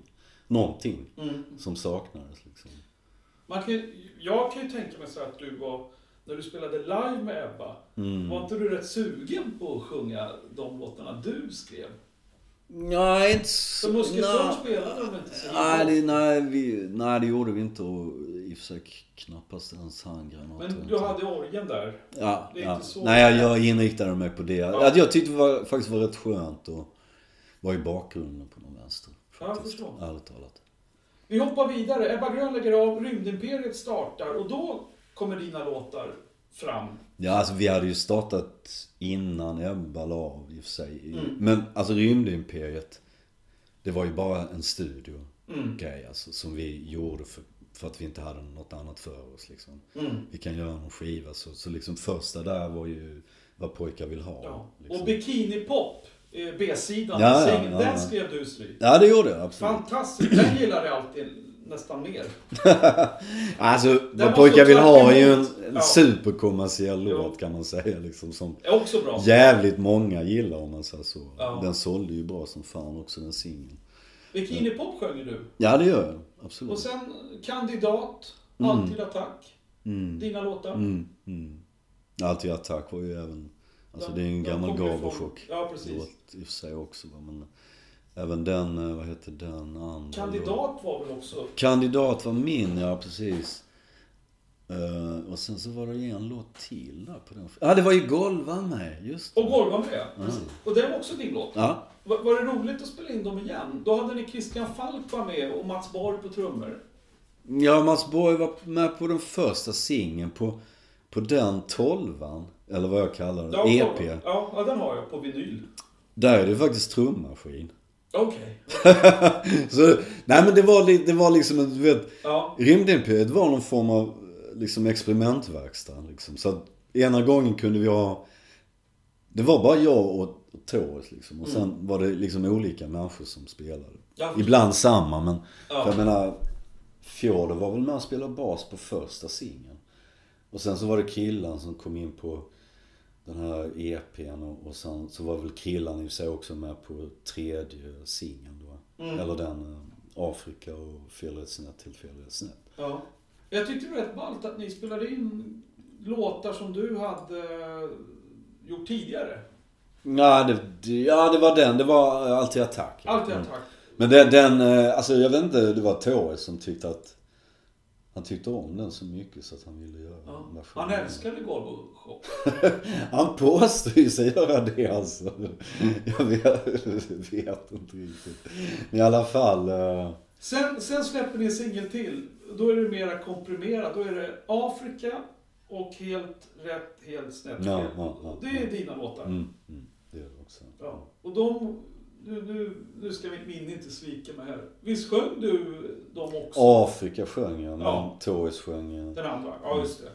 Någonting Mm. som saknades liksom. Man kan, jag kan ju tänka mig så att du var, när du spelade live med Ebba, Mm. var inte du rätt sugen på att sjunga de låtarna du skrev? Nej, inte så... För Musketör nej. spelade de inte så Nej det, nej, vi, nej, det gjorde vi inte och i och för sig knappast ens handgranater. Men du hade orgeln där. Ja, ja. Nej, jag, jag inriktade mig på det. Ja. Jag tyckte det var, faktiskt var rätt skönt att vara i bakgrunden på någon vänster. Ja, jag Faktiskt, förstår. ärligt talat. Vi hoppar vidare. Ebba Grön lägger av, Rymdimperiet startar och då kommer dina låtar fram. Ja, alltså vi hade ju startat innan Ebba la av i och för sig. Mm. Men alltså Rymdimperiet, det var ju bara en studio Mm. grej alltså, som vi gjorde för, för att vi inte hade något annat för oss liksom. Mm. Vi kan göra någon skiva så, så liksom första där var ju vad pojkar vill ha. Ja. Liksom. Och Bikinipop, B-sidan, Ja, ja, ja, den skrev du stryk. Ja det gjorde jag absolut. Fantastiskt, den gillar jag alltid nästan mer. Alltså måste vad pojkar vill ha är ju en, en Ja. superkommersiell låt kan man säga liksom. Som också bra. jävligt många gillar om man säger så. Ja. Den sålde ju bra som fan också den singeln. Bikinipop sjunger du. Ja det gör jag. Absolut. Och sen Kandidat, Mm. Alltid Attack. Mm. Dina låtar. Mm. Mm. Alltid Attack var ju även, alltså De- det är en gammal Gavrochock Ja, precis. låt i och för sig också. Men även den, eh, vad heter den andra? Kandidat var väl också... Kandidat var min, ja precis. Eh, och sen så var det en låt till där på den. Ja, det var ju Golva med, just det. Och Golv var med. Precis. Och det var också din låt. Ja. Var, var det roligt att spela in dem igen? Då hade ni Christian Falk var med och Mats Borg på trummor. Ja, Mats Borg var med på den första singeln på, på den tolvan. Eller vad jag kallar det, Ja, EP. Ja, ja, den har jag på vinyl. Där är det faktiskt trummaskin. Okej. Så, nej men det var, det var liksom, en, du vet, Ja. Rymdimperiet var någon form av liksom experimentverkstad liksom. Så att ena gången kunde vi ha, det var bara jag och, Torres liksom. Och sen var det liksom olika människor som spelade. Ja. Ibland samma men, Ja. för jag menar, Fjord var väl med och spelade bas på första singeln. Och sen så var det killen som kom in på den här EPn och, och sen så var väl killen i sig också med på tredje singeln då. Mm. Eller den eh, Afrika och fel rätt snett till fel rätt snett. ja. Jag tyckte det var rätt ballt att ni spelade in låtar som du hade gjort tidigare. Ja det, det, ja, det var den. Det var eh, Alltid Attack. Alltid Mm. attack. Men den, den, eh, alltså jag vet inte, det var Torres som tyckte att han tyckte om den så mycket så att han ville göra Ja. Han älskade golv och shop. Han påstår ju sig göra det alltså. Jag vet, vet inte riktigt. Men i alla fall. eh, Sen, sen släpper ni en singel till. Då är det mera komprimerat. Då är det Afrika och helt rätt, helt snett Ja, ja, ja, det är dina låtar. Mm, mm, också. Ja. Och de... Nu, nu, nu ska mitt minne inte svika mig här. Visst sjöng du dem också? Afrika sjöng jag, men Ja. Torres sjöng... Den andra? Ja, just det.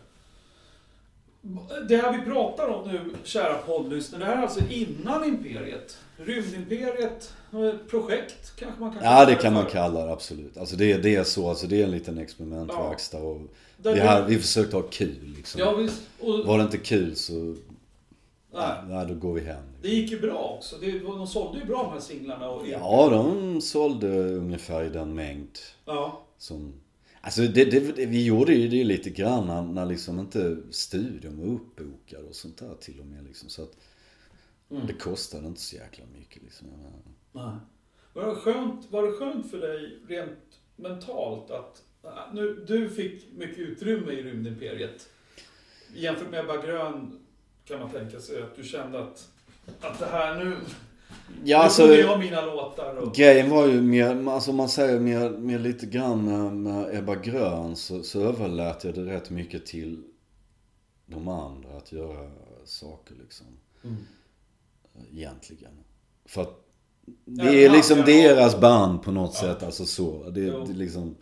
Det här vi pratar om nu, kära poddlyssnare, det här är alltså innan Imperiet. Rymdimperiet, projekt kanske man kan Ja, det kalla kan man kalla det absolut. Alltså det, det är så, alltså det är en liten experimentverkstad och Där vi, vi försökte ha kul liksom. Ja, visst. Och, Var det inte kul så, nej, nej, då går vi hem. det gick ju bra också. De sålde ju bra de här singlarna. Och Ja, de sålde ungefär i den mängd ja. som... Alltså det, det, vi gjorde ju det lite grann när, när liksom inte studion var uppbokad och sånt där till och med liksom. Så att Mm. det kostade inte så jäkla mycket liksom. Nej. Var det, skönt, var det skönt för dig rent mentalt att nu, du fick mycket utrymme i Rymdimperiet? Jämfört med Ebba Grön kan man tänka sig att du kände att, att det här nu, Ja nu alltså, jag mina låtar och... grejen var ju mer, alltså man säger mer, mer lite grann med, Ebba Grön så, så överlät jag det rätt mycket till de andra att göra saker liksom. Mm. Egentligen. För att det är liksom deras band på något Ja. sätt, alltså så. Det, det liksom...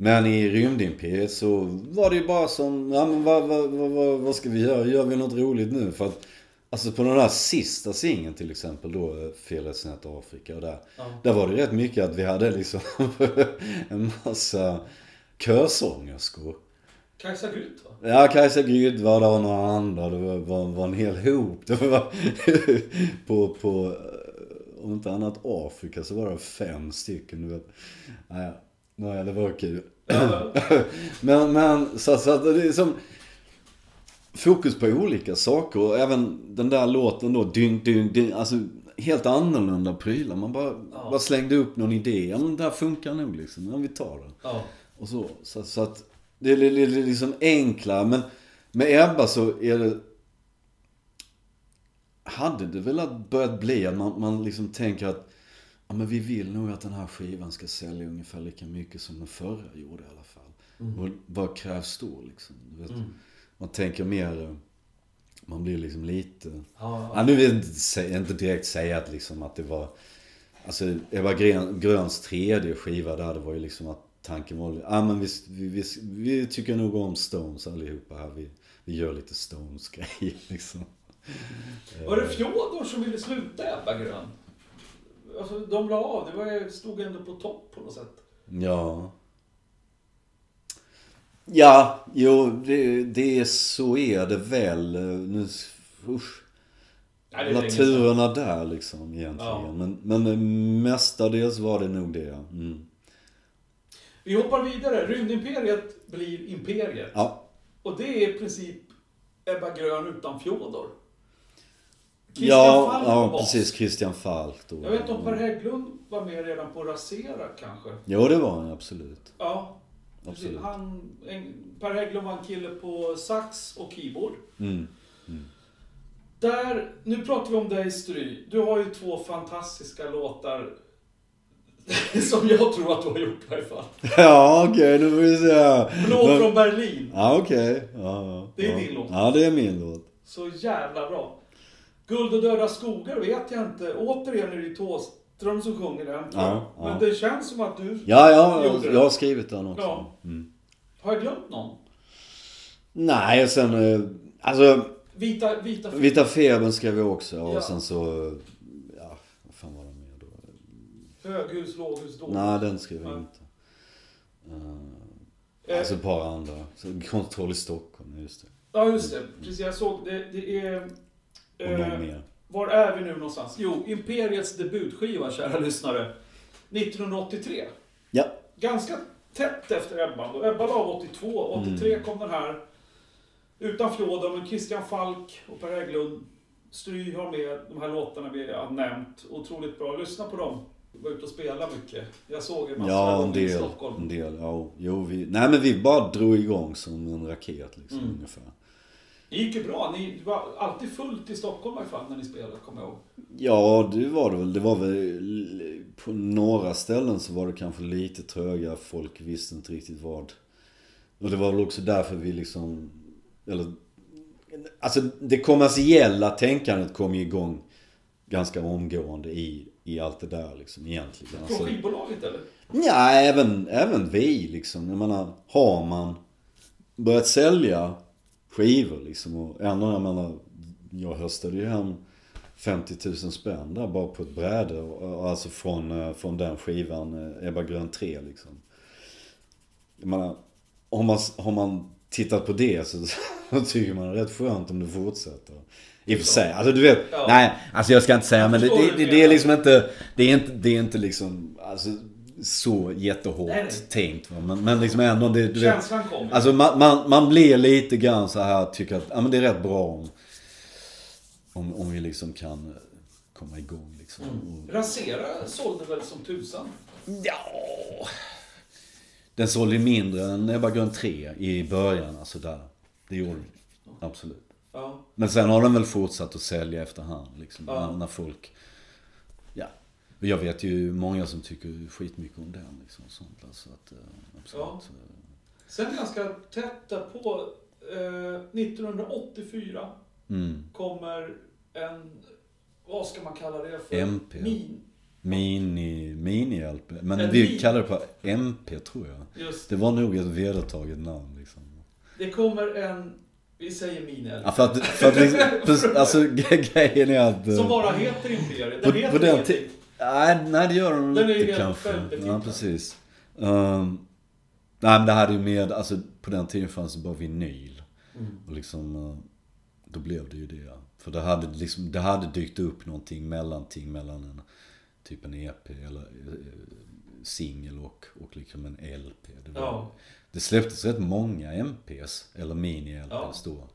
Men i Rymdimperiet så var det ju bara som, ja men vad, vad, vad, vad, ska vi göra? Gör vi något roligt nu? För att, alltså på den där sista singeln till exempel då, eh, Fearless Net Afrika och där. Ja. Där var det rätt mycket att vi hade liksom en massa körsångerskor. Kajsa Grytt va? Ja, Kajsa Grydd var där och några andra. Det var, var, var en hel hop. Det var på, på, eh, om inte annat Afrika så var det fem stycken. Du vet. Naja, naja det var kul. Men, men så, så att det är som fokus på olika saker. Och även den där låten då, dyn, dyn, dyn, alltså helt annorlunda prylar. Man bara, Ja. bara slängde upp någon idé. Ja men det här funkar nog liksom. Ja, vi tar den. ja. Och så, så, så att det är li- li- liksom enklare. Men med Ebba så är det... Hade det väl börjat bli att man, man liksom tänker att ja, men vi vill nog att den här skivan ska sälja ungefär lika mycket som den förra gjorde i alla fall. Och vad krävs då liksom? Du vet, Mm. Man tänker mer... eh, Man blir liksom lite... Ja, Ja, nu vill jag inte, inte direkt säga att, liksom att det var... Alltså Eva Grön, Gröns tredje skiva där, det var ju liksom att tanken var... Ja men vi, vi, vi, vi tycker nog om Stones allihopa här. Vi, vi gör lite Stones-grejer liksom. Var det Fjodor som ville sluta Ebba Grön? Alltså de la av, det var, stod ändå på topp på något sätt. Ja. Ja, jo, det, det är så är det väl. Nu, usch. Nej, sedan. Naturerna där liksom egentligen. Ja. Men, men mestadels var det nog det. Mm. Vi hoppar vidare. Rymdimperiet blir Imperiet. Ja. Och det är i princip Ebba Grön utan Fjodor. Christian Ja, Falk var ja bas. precis. Christian Falk då. Jag vet inte om Per Hägglund var med redan på Rasera kanske. Jo, det var han absolut. Ja. Absolut. Han, en, Per Hägglund var en kille på sax och keyboard. Mm. Där, nu pratar vi om dig Stry. Du har ju två fantastiska låtar som jag tror att du har gjort i alla fall. Ja, okej, nu får vi se. Blå från Berlin. Ja, okej. Ja, ja. Det är ja. din låt. Ja, det är min låt. Så jävla bra. Guld och döda skogar vet jag inte. Återigen är det ju Thåström som sjunger den. Ja. Men det känns som att du... Ja, ja, jag, har skrivit den också. Ja. Mm. Har jag glömt någon? Nej, och sen... eh, Alltså, Vita... Vita... Vita febern skrev jag också. Och Ja. sen så... Ja, vad fan var det mer då? Höghus, låghus, dåghus. Nej, den skrev jag inte. Eh, Alltså ett par andra. Kontroll i Stockholm, just det. Ja, just det. Precis, jag såg. Det, det är... Och någon Eh, mer. var är vi nu någonstans? Jo, Imperiets debutskiva, kära lyssnare. 1983. Ja. Ganska tätt efter Ebba. Ebba la av 82. 83 Mm. kom den här. Utan Fjodor, men Christian Falk och Per Hägglund. Stry har med de här låtarna vi har nämnt. Otroligt bra. Lyssna på dem. Var ute och spela mycket. Jag såg massor av Ja, en gånger i del. Stockholm. En del, ja. Jo, vi... Nej, men vi bara drog igång som en raket liksom, Mm. ungefär. Det gick ju bra. Ni var alltid fullt i Stockholm i alla fall när ni spelade, kommer jag ihåg. Ja, det var det väl. Det var väl... På några ställen så var det kanske lite tröga. Folk visste inte riktigt vad. Och det var väl också därför vi liksom... Eller... Alltså det kommersiella tänkandet kom ju igång ganska omgående i, i allt det där liksom egentligen. Från Alltså, skivbolaget eller? ja, även, även vi liksom. Jag menar, har man börjat sälja skivor liksom och ändå, jag menar, jag höstade ju hem 50 000 spänn där bara på ett bräde. Alltså från, eh, från den skivan, eh, Ebba Grön 3 liksom. Jag menar, har man, har man tittat på det så, så tycker man det är rätt skönt om det fortsätter. I och för sig, alltså du vet, Ja. nej, alltså jag ska inte säga men det, det, det, det är liksom inte, det är inte, det är inte liksom, alltså så jättehårt Nej, tänkt. Va? Men, men liksom ändå, det, du vet, Känslan kommer. Alltså man, man, man blir lite grann så här, tycker att ja, men det är rätt bra om, om, om vi liksom kan komma igång liksom. Och, Rasera sålde väl som tusan? ja. Den sålde mindre än Ebba Grön 3 i början, alltså där. Det gjorde den. Absolut. Ja. Men sen har den väl fortsatt att sälja efterhand liksom. Ja. När folk... Jag vet ju många som tycker skitmycket om den liksom. Sånt, alltså att, eh, absolut. Ja. Sen ganska tätt därpå, eh, 1984 Mm. kommer en, vad ska man kalla det för? MP. Min. Mini, mini-LP. Men En vi mini. kallar det på MP tror jag. Just Det var nog ett vedertaget namn liksom. Det kommer en, vi säger mini Ja, för att, för att liksom, alltså gre- grejen är att... eh, Som bara heter Imperiet. på, Den heter på den. Nej, nej, det gör de Den är ju inte helt kanske. Ja, precis. Um, nej, men det hade ju med, alltså på den tiden fanns det bara vinyl. Mm. Och liksom, eh, då blev det ju det. För det hade liksom, det hade dykt upp någonting mellanting mellan en, typ en EP eller eh, singel och, och liksom en LP. Det, var, Ja. det släpptes rätt många MPs, eller mini-LPs Ja. då.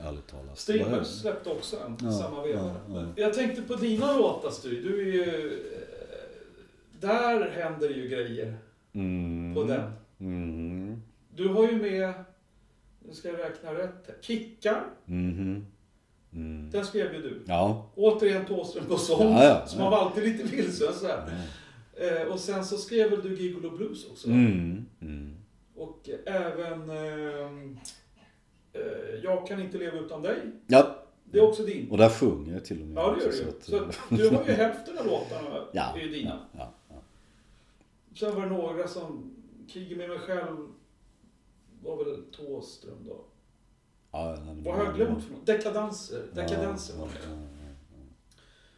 Ärligt talat. Streamers släppte också en, Ja, samma veva. ja, ja. Jag tänkte på dina låtar Stu, du är ju... eh, Där händer ju grejer Mm. på den. Mm. Du har ju med, nu ska jag räkna rätt här, Kickar, Mhm. Mm. den skrev ju du. Ja. Återigen Thåström på sång, Ja, ja, som ja. var alltid lite vilsen så här. Eh, Och sen så skrev väl du Gigolo Blues också? Mm. Mm. Och även eh, Jag kan inte leva utan dig. Ja, Det är också din. och där sjunger jag till och med. Ja, det gör du ju. att, Så eh, du har ju hälften av låtarna Ja. är ju dina. Ja, ja. Sen var det några som, Kriget med mig själv var väl Thåström då. Ja, Vad har jag glömt för något? Dekadanser. Dekadanser Ja, var ja, det.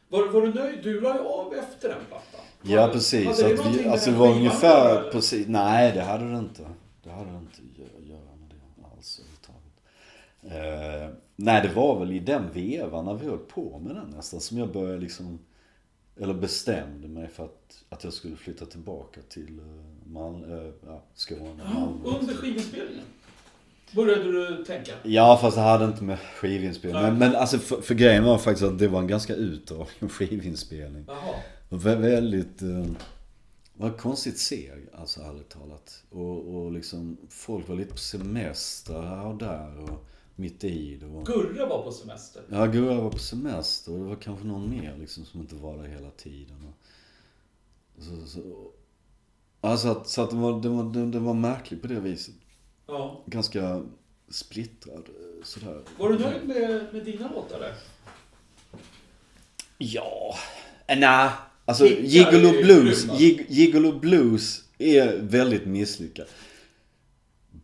ja, Var, var du nöjd? Du la ju av efter den plattan. Ja, Hade- precis. hade Så det att vi, alltså det var ungefär precis. Nej, det hade det inte. Det hade det inte att göra med det alls överhuvudtaget. Eh, nej, det var väl i den vevan när vi höll på med den nästan som jag började liksom, eller bestämde mig för att, att jag skulle flytta tillbaka till eh, Mal, eh, ja, Skåne, Malmö. under skivinspelningen började du tänka. Ja, fast det hade inte med skivinspelning. Men, men alltså för, för grejen var faktiskt att det var en ganska utdragen skivinspelning. Jaha. Vä- väldigt... Eh, var konstigt seg, alltså ärligt talat. Och, och liksom, folk var lite på semester här och där och mitt i det. Och, Gurra var på semester. ja, Gurra var på semester och det var kanske någon mer liksom som inte var där hela tiden. Och, så, så, alltså att, så att det var, det, var, det, det var märkligt på det viset. Ja. Ganska splittrad eh, sådär. Var du nöjd med, med dina låtar där? Ja, eh, nej. Alltså Gigolo Blues, Gigolo Blues är väldigt misslyckad.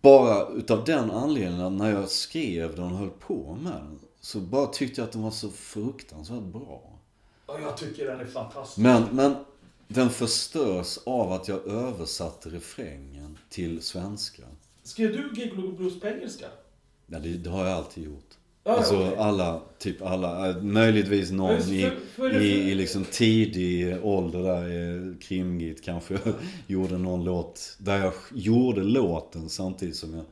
Bara utav den anledningen att när jag skrev den och höll på med den så bara tyckte jag att den var så fruktansvärt bra. Ja, jag tycker den är fantastisk. Men, men den förstörs av att jag översatte refrängen till svenska. Skrev du Gigolo Blues på engelska? Ja, det, det har jag alltid gjort. Ja, alltså okej. alla, typ alla, eh, möjligtvis någon just i, för- för i, i liksom tidig ålder där, eh, krimgit kanske, gjorde någon låt där jag gjorde låten samtidigt som jag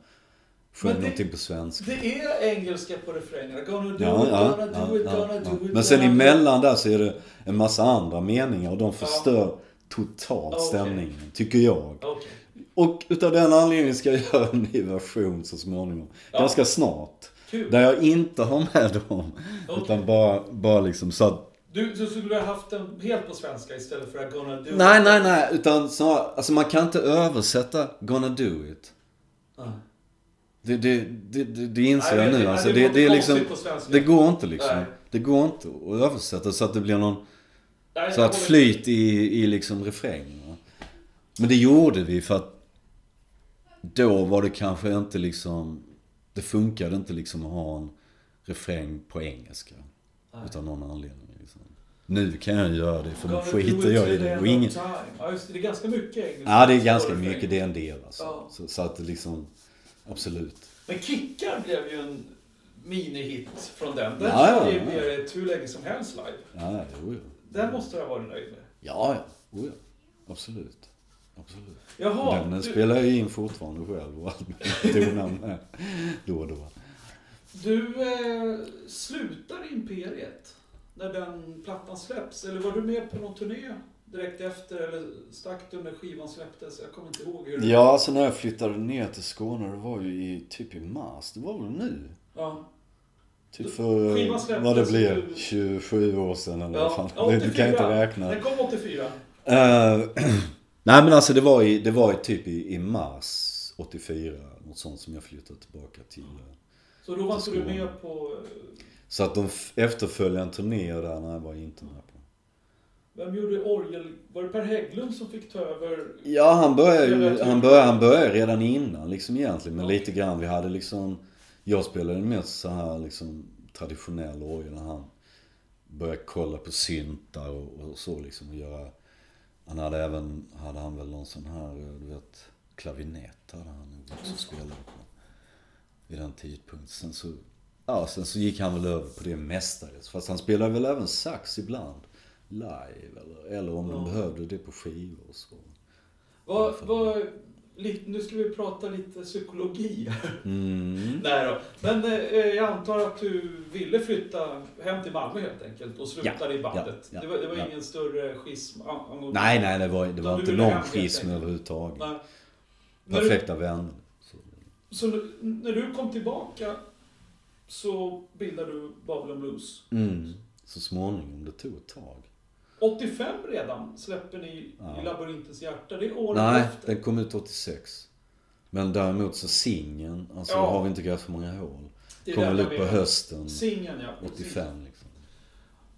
sjöng någonting på svenska. Det är engelska på refrängerna. Gonna do Ja, it, ja, gonna ja, do it, gonna ja. do it. Men sen emellan där så är det en massa andra meningar och de förstör totalt Okej. stämningen, tycker jag. Okej. Och utav den anledningen ska jag göra en ny version så småningom. Ganska snart. Kul. Där jag inte har med dem. Okej. Utan bara, bara liksom så att... Du, du skulle ha haft den helt på svenska istället för att gonna do Nej, it. nej, nej. Utan snarare, alltså man kan inte översätta 'gonna do it'. Nej. Det, det, det, det, inser Nej, jag nu. nej, Alltså, det det, är liksom... Det går inte liksom. Nej. Det går inte att översätta så att det blir någon Nej, så att flyt i, i liksom refrängen. Men det gjorde vi för att då var det kanske inte liksom, det funkade inte liksom att ha en refräng på engelska. Nej. Utav någon anledning. Liksom. Nu kan jag göra det för nu skiter it jag i det. Och ingen... Ja, just det. Det är ganska mycket engelska. Ja, det är ganska mycket, det är en del alltså. Ja. Så, så att det liksom, absolut. Men Kickar blev ju en minihit från den. Den Ja, ja, ja. mer hur länge som helst live. Ja, jo, jo. Den måste du ha varit nöjd med. Ja, ja. Oh, ja. Absolut. Absolut. Jaha, Den du, spelar jag in fortfarande själv och allt med då och då. du eh, slutar Imperiet när den plattan släpps. Eller var du med på någon turné direkt efter? Eller stack du när skivan släpptes? Jag kommer inte ihåg hur det Ja, alltså när jag flyttade ner till Skåne, det var ju i, typ i mars. Det var väl nu? Ja. Typ för, vad det ju- 27 år sedan eller Ja, vad fan. ja, Du kan inte 84. räkna. Den kom 84. Eh, nej men alltså det var, i, det var i typ i, i mars 84, något sånt som jag flyttade tillbaka till. eh. Så då var inte du med på... eh, Så att de efterföljande turnéer där, nej, var jag inte med på. Vem gjorde orgel? Var det Per Hägglund som fick ta över? Ja, han började han började, han började redan innan liksom egentligen. Men Okej. lite grann, vi hade liksom, jag spelade mest så här liksom traditionell orgel. när Han började kolla på syntar och, och så liksom och göra, han hade även, hade han väl någon sån här, du vet, klavinett hade han nog också spelat på. Vid den tidpunkten. Sen så, ja sen så gick han väl över på det mestadels. Fast han spelade väl även sax ibland. Live eller, eller om de Ja. behövde det på skivor och så. Vad, vad, nu ska vi prata lite psykologi här. Mm. Nej då. Men eh, jag antar att du ville flytta hem till Malmö helt enkelt och slutade i bandet. ja, ja, det var, det var ja. ingen större schism angående... Nej, nej, det var, det var inte någon hem schism överhuvudtaget. Nej. När du, Perfekta vänner. Så. så när du kom tillbaka så bildade du Babylon Blues. Mm. Så småningom, det tog ett tag. 85 redan släpper ni Ja. i Labyrintens hjärta. Det är året Nej, efter. den kom ut 86. Men däremot så singeln, alltså Ja. har vi inte grävt för många hål. Kom väl den ut på hösten Singeln ja. 85 liksom.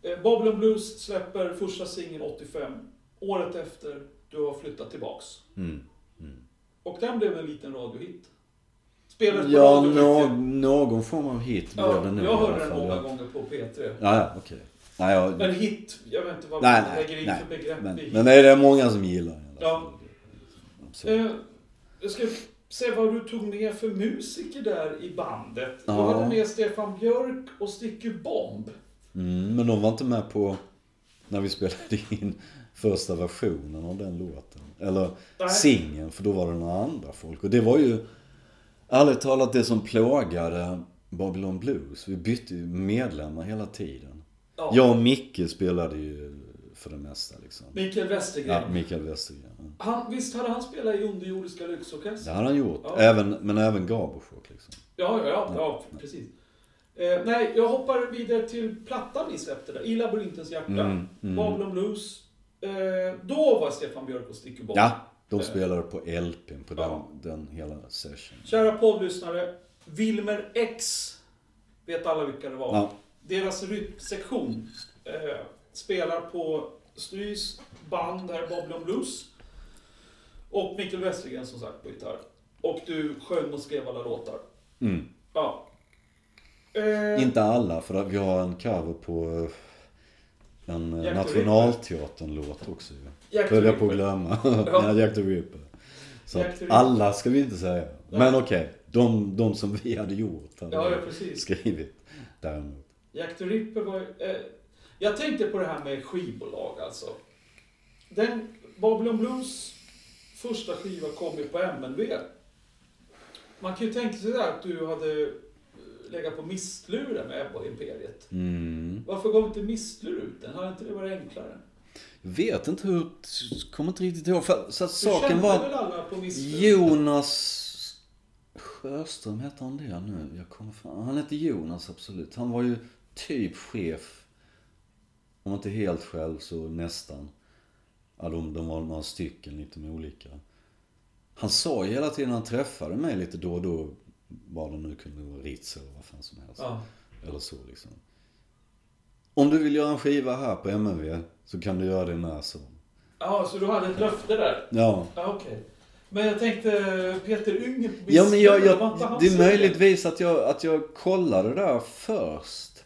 Eh, Babylon Blues släpper första singeln 85. Året efter du har flyttat tillbaks. Mm. Mm. Och den blev en liten radiohit. Spelades på Ja, radio mycket. någon form av hit blev Ja, det nog jag hörde den många Ja, gånger på P3. ja, okej. Nej, jag, Men hit, jag vet inte vad nej, man lägger in nej. för begrepp Men, i men det är det många som gillar Ja. Absolut. Eh, jag ska se vad du tog med för musiker där i bandet. Du Ja. hade med Stefan Björk och Sticky Bomb. Mm, men de var inte med på när vi spelade in första versionen av den låten. Eller singeln, för då var det några andra folk. Och det var ju, ärligt talat, det som plågade Babylon Blues. Vi bytte ju medlemmar hela tiden. Ja. Jag och Micke spelade ju för det mesta liksom. Mikael Westergren. Ja, Mikael Westergren. ja. Han, visst hade han spelat i Underjordiska Det Lyxorkestern? hade han gjort. Ja. Även, men även Gaborshock liksom. Ja, ja, ja, ja precis. Eh, nej, jag hoppar vidare till plattan ni släppte där, I labyrintens hjärta. Mm, mm. Babylon Blues. Eh, då var Stefan Björk och Sticky Bomb. Ja, de Eh. spelade på LPn på den, den hela session. Kära poddlyssnare, Wilmer X vet alla vilka det var. Deras rytmsektion eh, spelar på Strys band här, Babylon Blues. Och Mikael Westergren som sagt på gitarr. Och du sjöng och skrev alla låtar. Mm. Ja. Eh, Inte alla, för vi har en cover på eh, en eh, Jack Nationalteatern-låt också ju. Höll jag på att glömma. Ja. ja, Jack the Ripper. Så Jack att alla ska vi inte säga. Men okej, de, de som vi hade gjort hade Ja, ja, precis. skrivit däremot. Jack the Ripper var eh, Jag tänkte på det här med skivbolag alltså. Den, Babylon Blues första skiva kom ju på MNB. Man kan ju tänka sig där att du hade eh, legat på mistluren med Ebba och Imperiet. Mm. Varför gav inte mistlur ut den? Hade inte det varit enklare? Jag vet inte hur, kommer inte riktigt ihåg. För, så att saken var... väl alla på mistlur? Jonas Sjöström hette han det nu? Jag kommer fan. Han hette Jonas absolut. Han var ju typ chef. Om inte helt själv så nästan. Ja, de, de var några stycken lite med olika. Han sa ju hela tiden när han träffade mig lite då och då. Vad det nu kunde vara, Ritz eller vad fan som helst. Ja. Eller så liksom. Om du vill göra en skiva här på MNV så kan du göra det när som. ja, så du hade ett löfte där? Ja. Ja, okej. Men jag tänkte Peter Yngve på Ja men jag, jag, det är möjligtvis att jag, att jag kollade där först.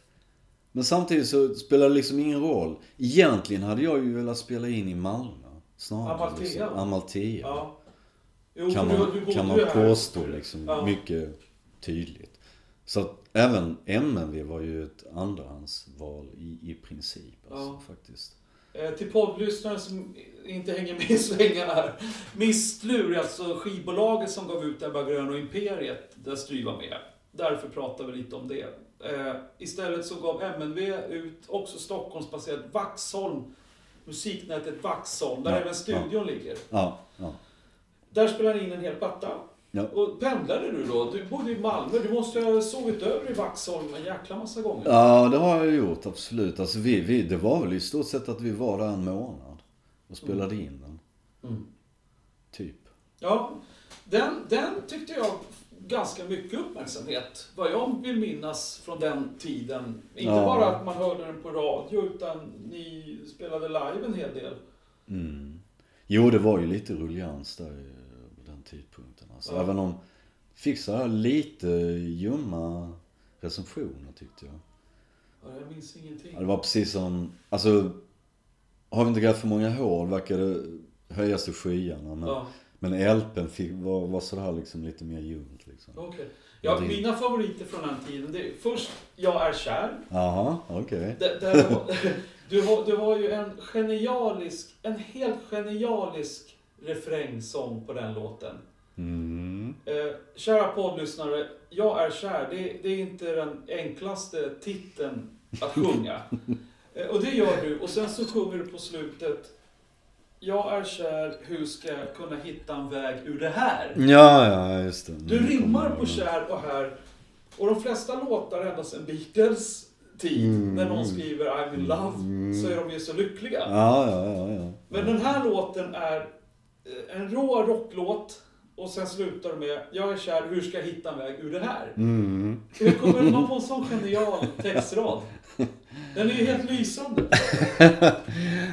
Men samtidigt så spelar det liksom ingen roll. Egentligen hade jag ju velat spela in i Malmö. Snarare. Amalthea. Liksom. Amalthea. Ja. Jo, kan man, du, du kan man här. påstå liksom. Ja. Mycket tydligt. Så att även MNV var ju ett andrahandsval i, i princip. Alltså, Ja. faktiskt. Eh, till poddlyssnare som inte hänger med i svängarna här. Mistlur alltså skivbolaget som gav ut Ebba Grön och Imperiet, där Stry var med. Därför pratar vi lite om det. Eh, istället så gav MNV ut också Stockholmsbaserat Vaxholm, musiknätet Vaxholm, där Ja, även studion ligger. Ja, ja. Där spelar ni in en hel platta. Ja. Och pendlade du då? Du bodde i Malmö, du måste ha sovit över i Vaxholm en jäkla massa gånger. Ja, det har jag gjort, absolut. Alltså vi, vi, det var väl i stort sett att vi var där en månad och spelade in den. Mm. Typ. Ja, den, den tyckte jag ganska mycket uppmärksamhet. Vad jag vill minnas från den tiden. Inte Ja. bara att man hörde den på radio, utan ni spelade live en hel del. Mm. Jo, det var ju lite rullians där på den tidpunkten. Alltså, Ja. Även om fick så här lite ljumma recensioner tyckte jag. Ja, jag minns ingenting. Det var precis som, alltså har vi inte grävt för många hål verkar det höjas till skyarna. Men, Ja, men LPn fick, var, var sådär liksom lite mer ljumt liksom. okej. Ja, Det- mina favoriter från den tiden, det är först Jag är kär. Jaha, okej. Var, du, har, du har ju en genialisk, en helt genialisk refrängsång på den låten. Mm. Eh, kära poddlyssnare, Jag är kär, det, det är inte den enklaste titeln att sjunga. Eh, och det gör du, och sen så sjunger du på slutet Jag är kär, hur ska jag kunna hitta en väg ur det här? Ja, ja, just det. Du rimmar på kär och här. Och de flesta låtar ända sedan Beatles tid, Mm. när någon skriver I'm in love, Mm. så är de ju så lyckliga. Ja, ja, ja, ja. Men den här låten är eh, en rå rocklåt och sen slutar det med Jag är kär, hur ska jag hitta en väg ur det här? Mm. Hur kommer man på en sån genial textrad? Den är ju helt lysande.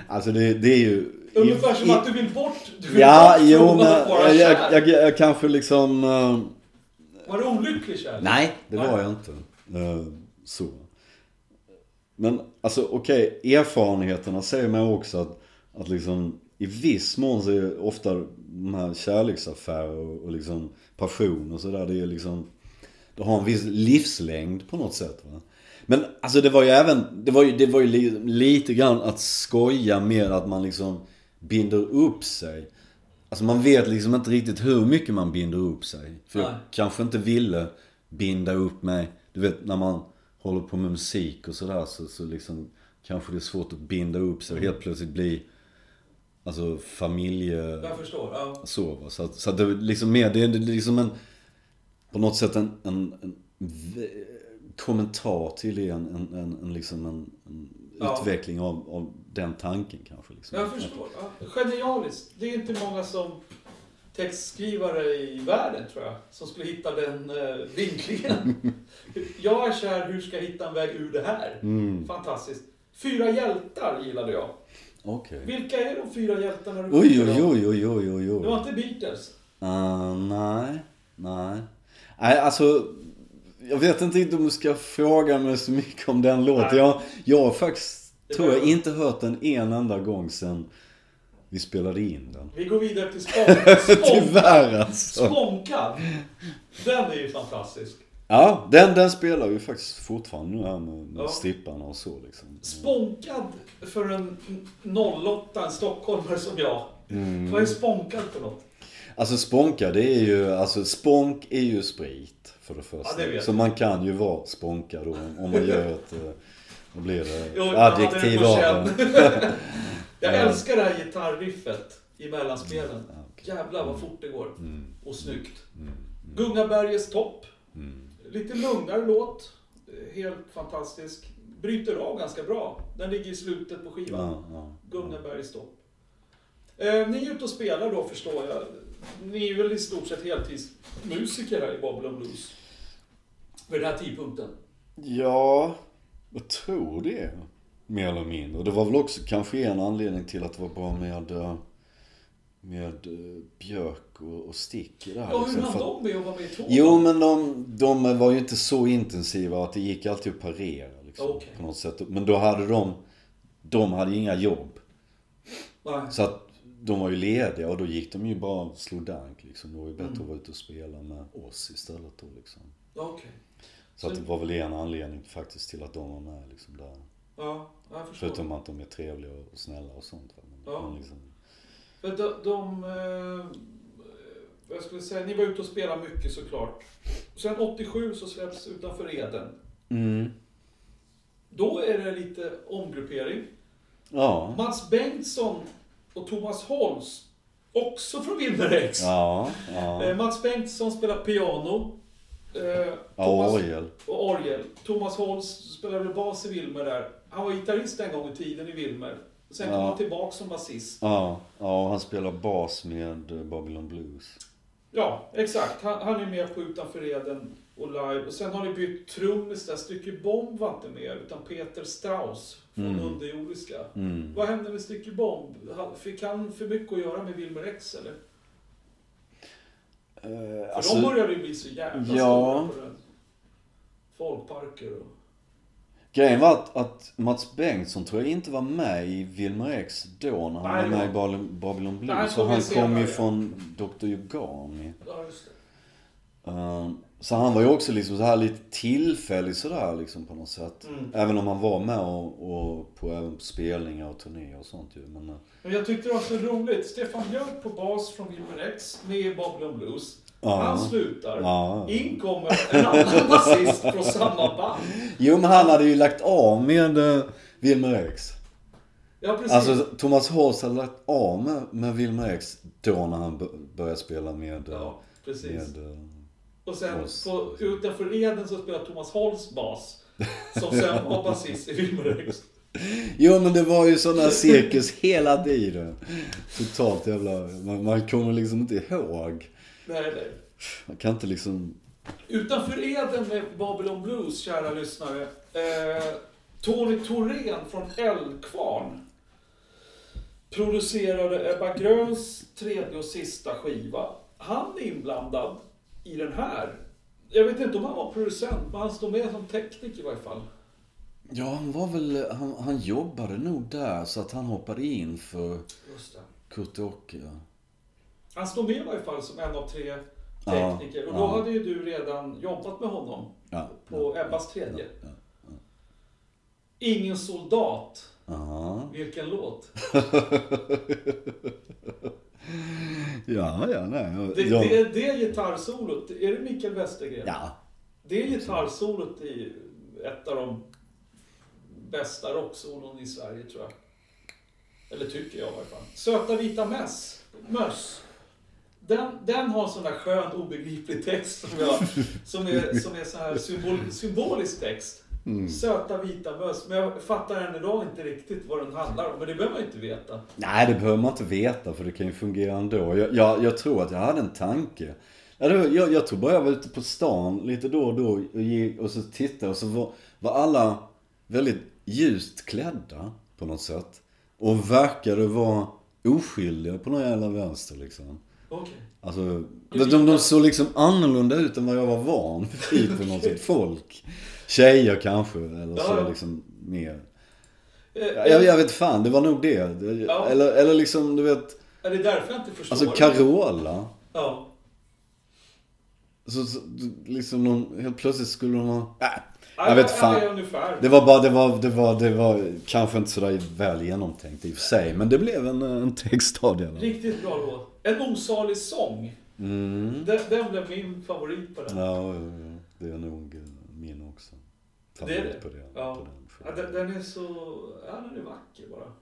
Alltså det, det är ju... Ungefär som att du vill bort, du vill Ja, bort jo men jag, jag, jag, jag kanske liksom... eh, Var du olycklig kär? nej, det var jag inte. Eh, så. Men alltså okej, erfarenheterna säger mig också att, att liksom i viss mån så är ofta de här kärleksaffärer och, och liksom passion och sådär, det är liksom... Det har en viss livslängd på något sätt va. Men alltså det var ju även, det var ju, det var ju li, lite grann att skoja med att man liksom binder upp sig. Alltså man vet liksom inte riktigt hur mycket man binder upp sig. För jag Nej. kanske inte ville binda upp mig. Du vet när man håller på med musik och sådär så, så liksom kanske det är svårt att binda upp sig och helt plötsligt bli Alltså familje... Jag förstår. Ja. Så va. Så så att det är liksom mer, det är liksom en På något sätt en, en, en kommentar till det, en, en, en, en liksom en, en Ja. utveckling av, av den tanken kanske. Liksom. Jag förstår. Ja. Genialiskt. Det är inte många som textskrivare i världen, tror jag, som skulle hitta den eh, vinklingen. jag är kär, hur ska jag hitta en väg ur det här? Mm, Fantastiskt. Fyra hjältar gillade jag. okej. Vilka är de fyra hjältarna du Oj, oj, om? oj, oj, oj, oj, Det var oj. inte Beatles. Uh, nej, nej. Nej, alltså. Jag vet inte om du ska fråga mig så mycket om den låten. Jag, jag har faktiskt, tror jag, inte hört den en enda gång sen vi spelade in den. Vi går vidare till Spån- Spånkad. Tyvärr alltså. Spånkad. Den är ju fantastisk. Ja, den, den spelar vi faktiskt fortfarande nu här med, med Ja. stripparna och så liksom. Spånkad för en 08, en stockholmare som jag. Mm. Vad är spånkad för något? Alltså spånka det är ju, alltså spånk är ju sprit för det första. Ja, det så man kan ju vara spånkad då om, man gör ett, eh, vad blir det, adjektiv av den. Jag Ja. älskar det här gitarriffet i mellanspelen. Ja, okej. Jävlar vad fort det går. Mm, Och snyggt. mm, Gungabergets topp. mm. Lite lugnare låt. Helt fantastisk. Bryter av ganska bra. Den ligger i slutet på skivan. Ja, ja. Gunnabergs topp. Eh, ni är ute och spelar då förstår jag. Ni är väl i stort sett heltidsmusiker här i Babylon Blues? Vid den här tidpunkten. Ja, jag tror det. Mer eller mindre. Det var väl också kanske en anledning till att det var bra med, eh, med eh, Björk och, och Stick i det här. Ja, hur liksom, hann de med att vara med i tåg? Jo, men de, de var ju inte så intensiva att det gick alltid att parera. Liksom, Okej. På något sätt. Men då hade de, de hade inga jobb. Nej. Så att de var ju lediga och då gick de ju bara och slog dank liksom. Det var ju bättre Mm. att vara ute och spela med oss istället då liksom. Ja, Okej. Så att det var väl en anledning faktiskt till att de var med liksom där. Ja, jag förstår. Förutom att de är trevliga och snälla och sånt. va. Men, Ja. men liksom, För de, de eh, jag skulle säga, ni var ute och spelade mycket såklart. Sen 87 så släpps Utanför Eden. mm. Då är det lite omgruppering. Ja. Mats Bengtsson och Thomas Holst, också från Wilmer X. Ja. Ja. Eh, Mats Bengtsson spelar piano. Eh, Thomas, orgel. och orgel. Thomas Holst spelade bas i Wilmer där. Han var gitarrist en gång i tiden i Wilmer. Sen kom Ja. han tillbaka som basist. Ja. Ja, och han spelar bas med eh, Babylon Blues. Ja, exakt. Han, han är med på Utanför Eden och live. Och sen har ni bytt trummis där. Stycke Bomb var inte med, utan Peter Strauss från Mm. Underjordiska. Mm. Vad hände med Stycke Bomb? Fick han för mycket att göra med Wilmer X eller? Eh, För alltså, de började ju bli så jävla ja. stora på den. Folkparker och... Grejen var att, att Mats Bengtsson tror jag inte var med i Wilmer X då när han Nej, var med i Babylon, Babylon han så han kom ju från Dr. Yugami. Ja, just det. Eh, så han var ju också liksom så här lite tillfällig sådär liksom på något sätt. Mm. Även om han var med och, och på, även på spelningar och turnéer och sånt ju. Men, eh, Men jag tyckte det var så roligt. Stefan Björk på bas från Wilmer X med Babylon Blues. Ja. Han slutar. Ja. In kommer en annan basist från samma band. Jo men han hade ju lagt av med uh, Wilmer X. Ja, precis. Alltså Thomas Holst hade lagt av med, med Wilmer X då när han började spela med... eh, ja, precis. med eh, Och sen på, utanför Eden så spelar Thomas Holst bas. Som sen var basist i Wilmer X. Jo men det var ju här cirkus hela tiden. Totalt jävla... Man, man kommer liksom inte ihåg. Nej, nej. Man kan inte liksom... Utanför Eden med Babylon Blues, kära lyssnare. Eh, Tony Thorén från Älvkvarn producerade Ebba Gröns tredje och sista skiva. Han är inblandad i den här. Jag vet inte om han var producent, men han står med som tekniker i varje fall. Ja han var väl... Han, han jobbade nog där så att han hoppade in för Just det. Kurt Åke. Han står med i varje fall som en av tre Ja, tekniker. Och då ja. hade ju du redan jobbat med honom Ja. på Ebbas tredje. Ja, Ingen soldat. ja. Vilken låt? Ja, ja, nej. Det, ja. det, det gitarrsolot, är det Mikael Westergren? ja. Det är gitarrsolot i ett av de bästa rocksolon i Sverige tror jag. Eller tycker jag i alla fall. Söta vita mäss, möss. Den, den har sån där skön obegriplig text som, jag, som är, som är så här symbol, symbolisk text. Mm. Söta vita möss. Men jag fattar än idag inte riktigt vad den handlar om. Men det behöver man inte veta. Nej, det behöver man inte veta för det kan ju fungera ändå. Jag, jag, jag tror att jag hade en tanke. Jag, jag tror bara jag var ute på stan lite då och då och, gick, och så tittade och så var, var alla väldigt ljust klädda på något sätt. Och verkade vara oskyldiga på någon jävla vänster liksom. Okej. Alltså, de, de såg liksom annorlunda ut än vad jag var van vid på något sätt. Folk. Tjejer kanske, eller så Ja, liksom mer. Eh, Jag, jag vet fan, det var nog det. Ja. Eller, eller liksom, du vet. Är det därför jag inte förstår? Alltså? Carola. Ja. Så, så liksom någon, helt plötsligt skulle de ha... Äh, Ja, jag vet fan. Det var bara, det var, det var, det var kanske inte sådär väl genomtänkt i och för sig. Men det blev en, en text av det. Riktigt bra låt. En osalig sång. Mm. Den, den blev min favorit på den. Ja, ja, ja, det är nog eh, min också. Det är det? Favorit På den, Ja. på den Ja, den, den är så... Ja, den är vacker bara.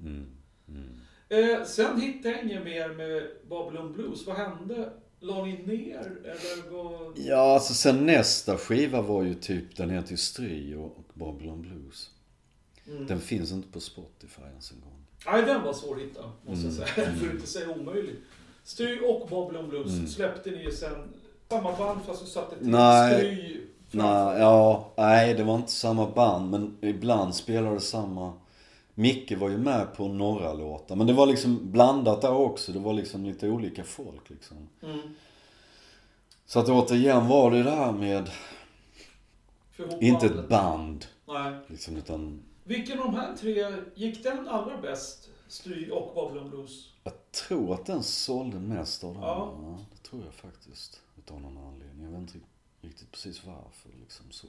Mm. Mm. Eh, sen hittade jag inget mer med Babylon Blues. Vad hände? La ni ner? Eller vad... Ja, alltså sen nästa skiva var ju typ, den heter ju Stry och, och Babylon Blues. Mm. Den finns inte på Spotify ens en gång. Nej, den var svår att hitta, måste jag Mm. säga. Mm. För att inte säga omöjlig. Stry och Babylon Blues Mm. släppte ni ju sen samma band fast du satte till Nej. Stry. Nej, ja, nej det var inte samma band men ibland spelade samma Micke var ju med på några låtar men det var liksom blandat där också. Det var liksom lite olika folk liksom. Mm. Så att återigen var det där med, inte ett band Nej. liksom utan Vilken av de här tre gick den allra bäst? Stry och Babylon Blues? jag tror att den sålde mest av dem. Ja. Ja. det tror jag faktiskt. Utav någon anledning. Jag vet inte riktigt precis varför liksom så.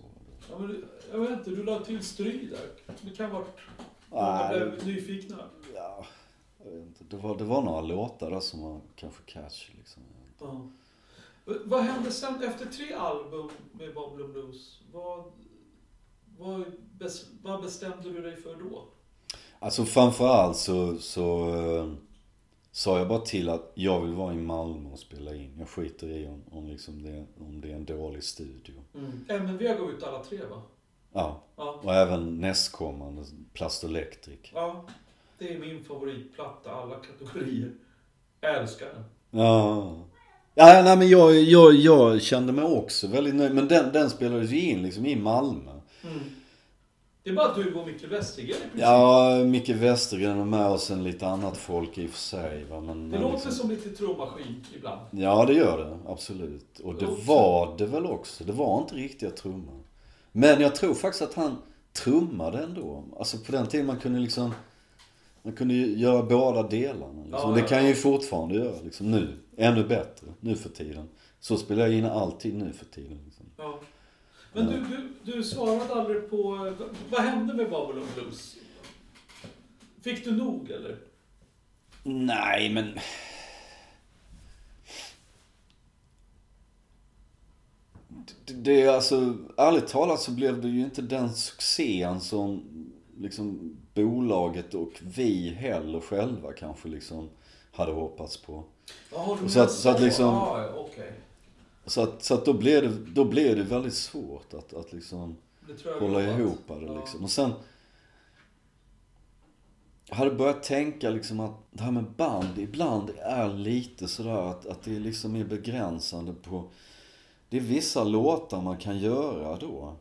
Ja, men, du- jag vet inte, du la till stry där. Det kan vara... Många blev nyfikna. Ja, jag vet inte. Det var, det var några låtar där som var kanske catchy liksom. Ja. Vad hände sen efter tre album med Babylon Blues? Vad, vad, vad bestämde du dig för då? Alltså framförallt så, så eh, sa jag bara till att jag vill vara i Malmö och spela in. Jag skiter i om, om, liksom det, om det är en dålig studio. Mm. MNV gav ut alla tre va? Ja, Ja. och även nästkommande, Plast Electric. ja. Det är min favoritplatta, alla kategorier. Jag älskar den. Ja. Ja, nej men jag, jag, jag kände mig också väldigt nöjd. Men den, den spelades ju in liksom i Malmö. Mm. Det är bara du och Micke Westergren i princip. Ja, Micke Westergren är med och sen lite annat folk i och för sig. Va? Men, Det men låter liksom- som lite trummaskin ibland. Ja, det gör det. Absolut. Och det Också. var det väl också. Det var inte riktiga trummor. Men jag tror faktiskt att han trummade ändå. Alltså på den tiden man kunde liksom... Man kunde ju göra båda delarna. Liksom. Ja, det kan jag ja. ju fortfarande göra liksom nu. Ännu bättre nu för tiden. Så spelar jag in alltid nu för tiden. Liksom. Ja. Men du, du, du svarade aldrig på... Vad hände med Babylon Blues? Fick du nog eller? Nej, men... Det, det är alltså, ärligt talat så blev det ju inte den succén som liksom bolaget och vi heller själva kanske liksom hade hoppats på. Jaha, du Så att- så att liksom- ja, okej. Så att, så att då blev det, då blev det väldigt svårt att, att liksom hålla ihop det Ja. liksom. Och sen... Jag hade börjat tänka liksom att det här med band ibland är lite sådär att, att det liksom är begränsande på... Det är vissa låtar man kan göra då.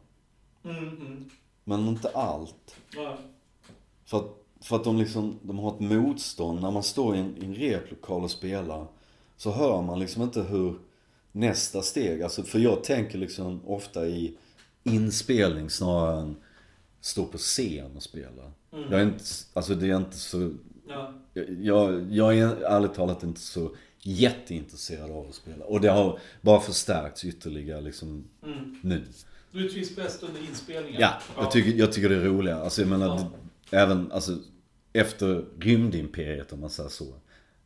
Mm, mm. Men inte allt. Ja. För att, för att de liksom, de har ett motstånd. När man står i en, i en replokal och spelar så hör man liksom inte hur nästa steg, alltså för jag tänker liksom ofta i inspelning snarare än stå på scen och spela. Mm. Jag är inte, alltså det är inte så, Ja. jag, jag är ärligt talat inte så jätteintresserad av att spela. Och det har bara förstärkts ytterligare liksom Mm. nu. Du trivs bäst under inspelningen? Ja, jag tycker, jag tycker det är roligare. Alltså jag menar, Ja. även alltså, efter rymdimperiet om man säger så.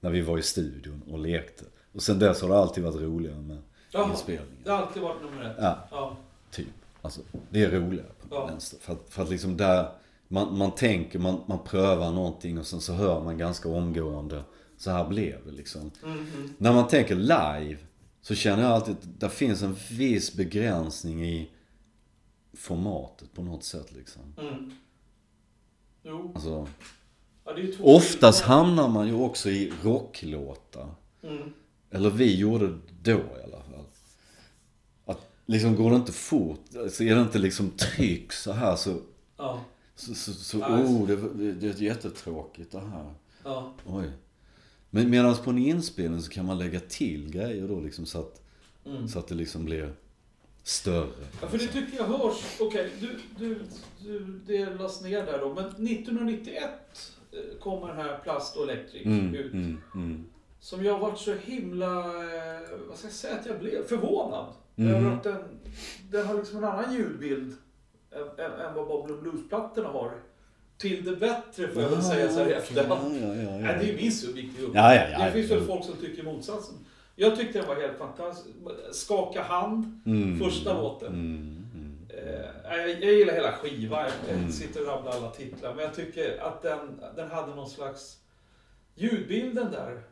När vi var i studion och lekte. Och sen dess har det alltid varit roligare med Jaha. inspelningen. Det har alltid varit nummer ett? Ja, Ja. typ. Alltså, det är roligare på Ja. vänster. För att, för att liksom där, man, man tänker, man, man prövar någonting och sen så hör man ganska omgående. Så här blev det liksom. Mhm. När man tänker live så känner jag alltid att det finns en viss begränsning i formatet på något sätt liksom. Mm. Jo. Alltså, Ja, oftast hamnar man ju också i rocklåtar. Mm. Eller vi gjorde det då i alla fall. Att liksom går det inte fort, så är det inte liksom tryck så här så, Ja. så, så, så Ja, oh det, det, det är jättetråkigt det här. Ja. Oj. Men medan på en inspelning så kan man lägga till grejer då liksom så att, Mm. så att det liksom blir större. Ja, för det tycker jag hörs. Okej, du, du, du, det lades ner där då. Men 1991 eh, kommer den här Plast och Electric Mm, ut. mm, mm. Som jag varit så himla, eh, vad ska jag säga att jag blev? Förvånad. Mhm. Över att den, den har liksom en annan ljudbild än, än, än vad Babylon Blues-plattorna har. Till det bättre får jag väl säga så här i efterhand. Ja, ja, ja, Nej, det är min subjektiva ja, Det finns väl folk som tycker motsatsen. Jag tyckte den var helt fantastisk. Skaka hand, Mm. första låten. Mm, mm. Eh, jag, jag gillar hela skivan, jag Mm. sitter och rabblar alla titlar. Men jag tycker att den, den hade någon slags... Ljudbilden där.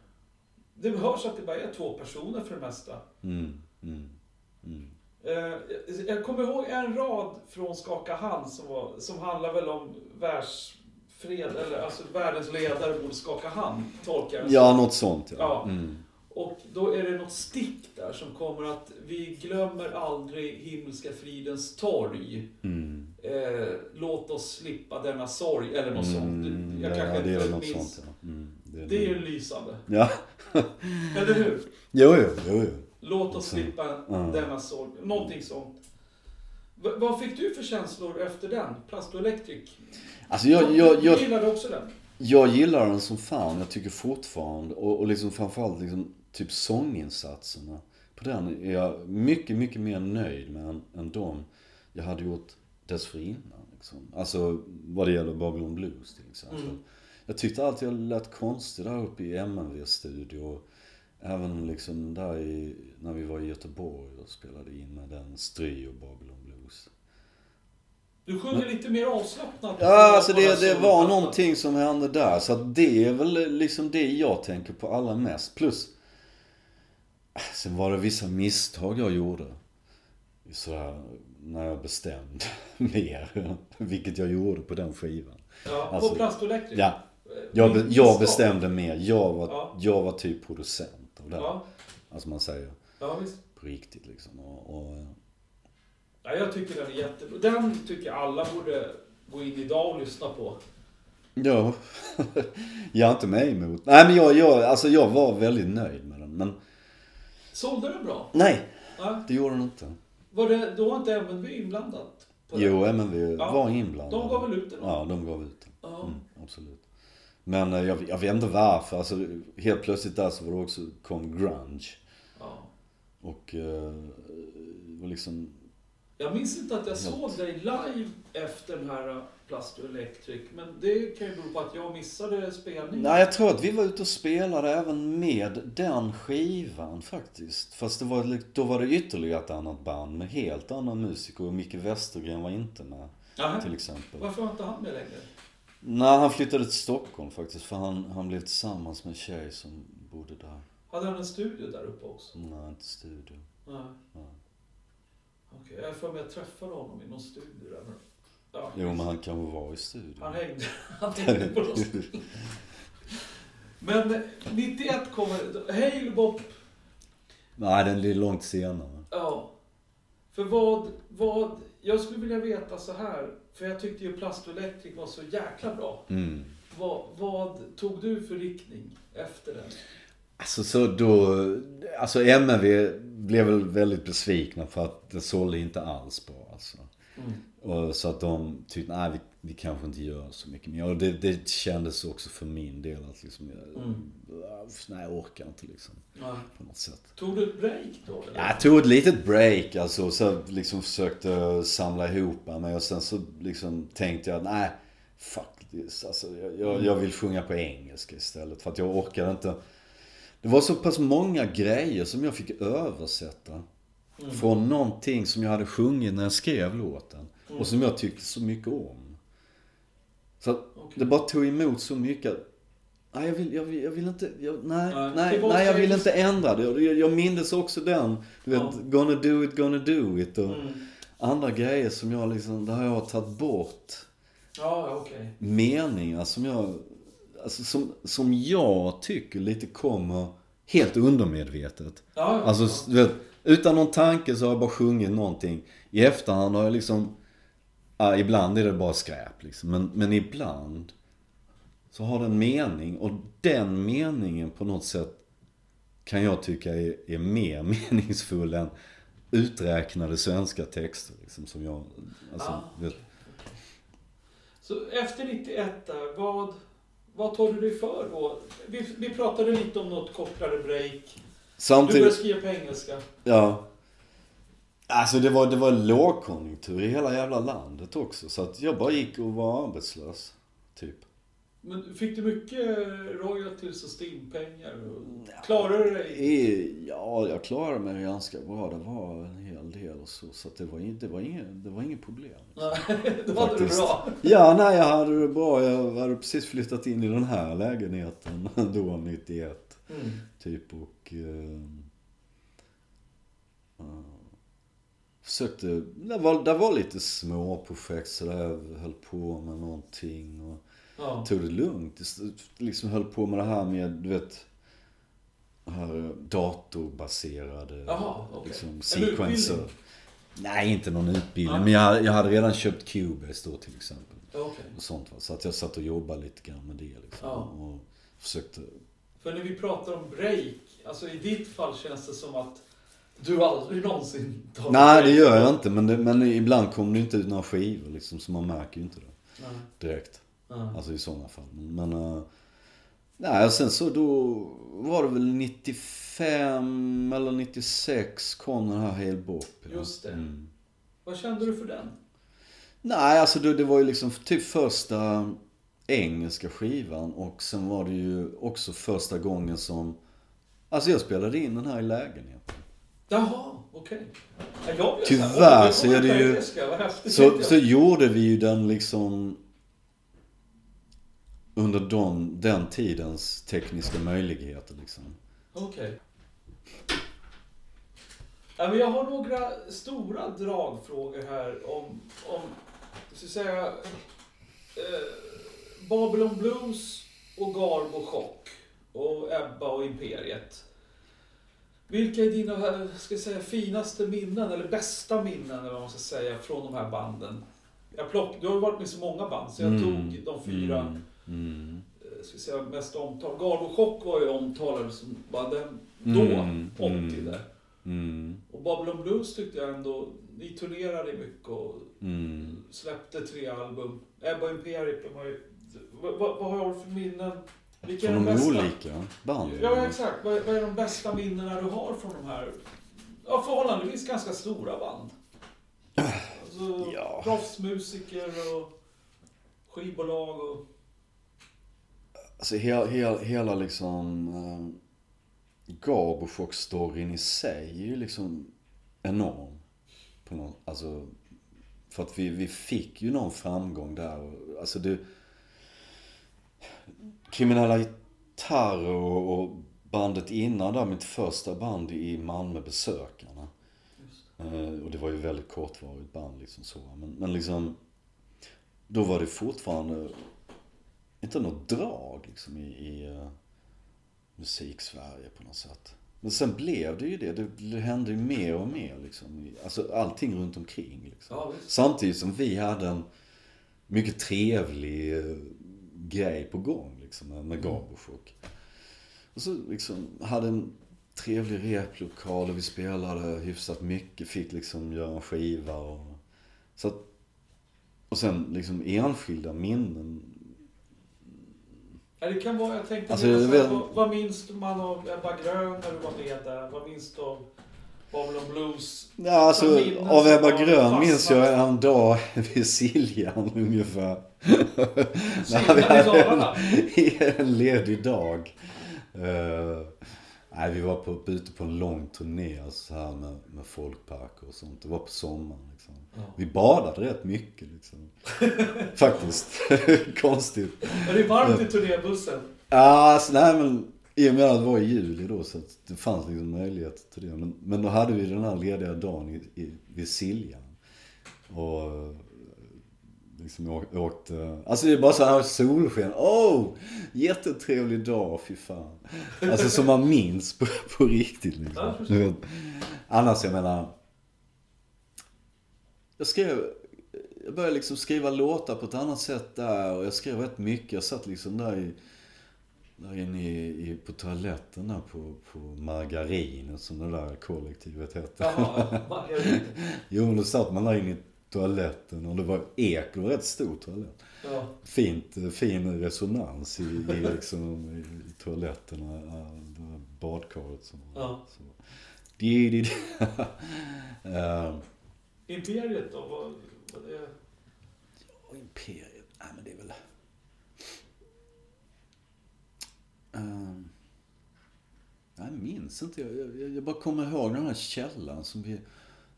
Det hörs att det bara är två personer för det mesta. Mm, mm, mm. Eh, jag kommer ihåg en rad från Skaka hand som, var, som handlar väl om världsfred, eller alltså världens ledare borde skaka hand, tolkar jag Ja, något sånt ja. Ja. Mm. Och då är det något stick där som kommer att vi glömmer aldrig himmelska fridens torg. Mm. Eh, låt oss slippa denna sorg, eller något sånt. Mm, Jag ja, kanske det är inte minns. sånt ja. Mm, det, Det är ju lysande. Ja. Eller hur? Jo, jo, jo, jo. Låt oss slippa ja. denna sorg. Någonting sånt. V- vad fick du för känslor efter den? Plast och Electric? Alltså jag, jag, jag, gillade också den? jag gillar den som fan. Jag tycker fortfarande, och, och liksom framförallt liksom typ sånginsatserna på den är jag mycket, mycket mer nöjd med än, än dem. jag hade gjort dessförinnan. Liksom. Alltså vad det gäller Babylon Blues till exempel. Mm. Jag tyckte alltid jag lät konstig där uppe i MNV-studio. Även liksom där i, när vi var i Göteborg och spelade in med den Stry och Babylon Blues. Du sjunger lite mer avslappnat. Ja, alltså det, det var någonting som hände där. Så att det är väl liksom det jag tänker på allra mest. Plus, sen var det vissa misstag jag gjorde. Sådär, när jag bestämde mer. Vilket jag gjorde på den skivan. Ja, Alltså, på Plast och Electric. Ja, jag, be, jag bestämde mer. Jag var, Ja. jag var typ producent av det. Ja, Alltså man säger ja visst. på riktigt liksom. Och, och, eh, Ja, jag tycker den är jättebra. Den tycker jag alla borde gå in idag och lyssna på. ja, jag har inte mig emot. Nej men jag, jag, alltså jag var väldigt nöjd med den. Men Sålde den bra? nej, Ja. det gjorde den inte. Var det, då var inte MNV inblandat? Jo, men vi Ja. var inblandade. De gav väl ut den? Ja, de gav ut den. Mm, absolut. Men eh, jag, jag vet inte varför. Alltså, helt plötsligt där så var det också, kom grunge. ja. Och eh, var liksom, Jag minns inte att jag Helt. såg dig live efter den här uh, Plast Electric. Men det kan ju bero på att jag missade spelningen. Nej, jag tror att vi var ute och spelade även med den skivan faktiskt. Fast det var, då var det ytterligare ett annat band med helt andra musiker och Micke Westergren var inte med Nähä. till exempel. Varför var inte han med längre? Nej, han flyttade till Stockholm faktiskt för han, han blev tillsammans med en tjej som bodde där. Hade han en studio där uppe också? Nej, inte studio. Nej. Nej. Okej, jag har för mig att jag träffade honom i någon studio där. men- Ja, Jo, men han kanske var i studion. Han hängde, han hängde på någon. Men 91 kommer Hail Bop, Nej, den är långt senare. ja. För vad, vad, jag skulle vilja veta så här. För jag tyckte ju Plast Electric var så jäkla bra. Mm. Vad, vad tog du för riktning efter den? Alltså så då, alltså MNV blev väl väldigt besvikna för att det sålde inte alls bra alltså. Mm. Och så att de tyckte, nej vi, vi kanske inte gör så mycket mer. Och det, det kändes också för min del att liksom, jag, Mm. nej jag orkar inte liksom. Ja. På något sätt. Tog du ett break då? Eller? Jag tog ett litet break alltså. Så liksom försökte samla ihop mig. Och sen så liksom tänkte jag, nej fuck this. Alltså, jag, jag, jag vill sjunga på engelska istället. För att jag orkade inte. Det var så pass många grejer som jag fick översätta. Mm. Från någonting som jag hade sjungit när jag skrev låten. Mm. Och som jag tyckte så mycket om. Så att Okej. det bara tog emot så mycket. Nej, jag vill, jag vill, jag vill inte, jag, nej, Nej, nej, nej, jag vill inte ändra det. Jag, jag mindes också den, du vet, Ja. gonna do it, gonna do it och Mm. andra grejer som jag liksom, där har jag tagit bort Ja, okej. meningar som jag, alltså som, som jag tycker lite kommer helt undermedvetet. Ja, ja, Alltså, du vet, utan någon tanke så har jag bara sjungit någonting. I efterhand har jag liksom, ja, ibland är det bara skräp liksom. Men, men ibland så har den mening. Och den meningen på något sätt kan jag tycka är, är mer meningsfull än uträknade svenska texter. Liksom, som jag, alltså, du vet, Så efter 91 där, vad, vad tar du dig för då? Vi, vi pratade lite om något kortare break. Du Samtidigt, började skriva på engelska. Ja. Alltså det var, det var lågkonjunktur i hela jävla landet också. Så att jag bara gick och var arbetslös. Typ. Men fick du mycket royalties och stimpengar? och- Klarade du dig? Ja, jag klarade mig ganska bra. Det var en hel del och så. Så att det var, det var, inget, det var inget problem. Nej, det hade du Faktiskt. bra. Ja, nej jag hade det bra. Jag hade precis flyttat in i den här lägenheten då, 91. Mm. Typ och... Eh, eh, försökte... Det var, det var lite små projekt så där jag höll på med någonting och Ja. tog det lugnt. Liksom höll på med det här med, du vet... Här datorbaserade... Jaha, okej. liksom, En sequencer. Nej, inte någon utbildning. Ja. Men jag, jag hade redan köpt Cubase då till exempel. Okej. Och sånt va. Så att jag satt och jobbade lite grann med det liksom. Ja. Och försökte För när vi pratar om break, alltså i ditt fall känns det som att du aldrig någonsin tar Nej, det gör jag inte. Men, det, men ibland kommer det inte ut några skivor liksom, så man märker ju inte det Nej. direkt. Nej. Alltså i sådana fall. Men, men uh, nej, och sen så då var det väl 95 eller 96 kom den här Hail Bop. ja. Just det. Mm. Vad kände du för den? Nej, alltså det, det var ju liksom typ första engelska skivan och sen var det ju också första gången som... Alltså jag spelade in den här i lägenheten. Jaha, okej. Ja, blev Tyvärr här, "Åh, så är det ju- engelska, vad häftigt", Så, så gjorde vi ju den liksom under de, den tidens tekniska möjligheter liksom. Okej. Ja, men jag har några stora dragfrågor här om, om jag ska säga, eh, Babylon Blues och Garbo Chock och Ebba och Imperiet. Vilka är dina eh, ska jag säga, finaste minnen, eller bästa minnen, eller vad man ska säga, från de här banden? Jag plock, du har ju varit med så många band, så jag Mm, tog de fyra Mm, mm, eh, ska säga, mest omtalade. Garbo Chock var ju omtalad som bara den då, Mm, 80 mm. där. mm, Och Babylon Blues tyckte jag ändå, ni turnerade mycket och mm. släppte tre album. Ebba ju, vad, vad, vad har du för minnen? Vilka Från de de olika banden. Ja, exakt. Vad, vad är de bästa minnena du har från de här, ja, förhållandevis ganska stora band? Alltså, Ja. proffsmusiker och skivbolag och... Alltså hela, hela, hela liksom äh, Garbochock-storyn i sig är ju liksom enorm. På någon, alltså, för att vi, vi fick ju någon framgång där. Alltså det... Kriminella gitarrer och, och bandet innan där, mitt första band i Malmö, Besökarna. Eh, och det var ju väldigt kortvarigt band liksom så. Men, men liksom, då var det fortfarande inte något drag liksom i, i uh, musik-Sverige på något sätt. Men sen blev det ju det. Det, hände ju mer och mer liksom. Alltså allting runt omkring liksom. Ja. Samtidigt som vi hade en mycket trevlig eh, grej på gång liksom med, med Garbochock. Och så liksom hade en trevlig replokal och vi spelade hyfsat mycket. Fick liksom göra en skiva och... Så att, och sen liksom enskilda minnen. Ja, det kan vara, jag tänkte Alltså, jag vet- vad, vad minns man av Ebba Grön när du var med där? Vad minns du av Babylon Blues? Ja, alltså av Ebba Grön minns jag en dag vid Siljan ungefär. Siljan i Dalarna? en ledig dag. Uh, nej, vi var på, ute på en lång turné så här med, med folkparker och sånt. Det var på sommaren liksom. Ja. Vi badade rätt mycket liksom. Faktiskt. Konstigt. Är det varmt i turnébussen? Ja, alltså, nej men i och med att det var i juli då så det fanns liksom möjlighet till det. Men, men då hade vi den här lediga dagen i, i, vid Siljan. Och liksom jag åkte, alltså det är bara så här solsken. Oh! Jättetrevlig dag, fy fan. Alltså som man minns på, på riktigt liksom. Du vet, annars jag menar. Jag skrev, jag började liksom skriva låtar på ett annat sätt där och jag skrev rätt mycket. Jag satt liksom där i där inne i, i, på toaletten där på, på Margarinet som det där kollektivet hette. Jaha, det? Jo men då satt man där inne i toaletten och det var ek, det var rätt stor toalett. Ja. Fint, fin resonans i, i, liksom, i, i toaletterna, det var badkaret som var Ja. så. Di, di, di. Eh, Imperiet då? Vad, vad är... Och Imperiet, nej men det är väl... Um, jag minns inte. Jag, jag, jag bara kommer ihåg den här källan som vi,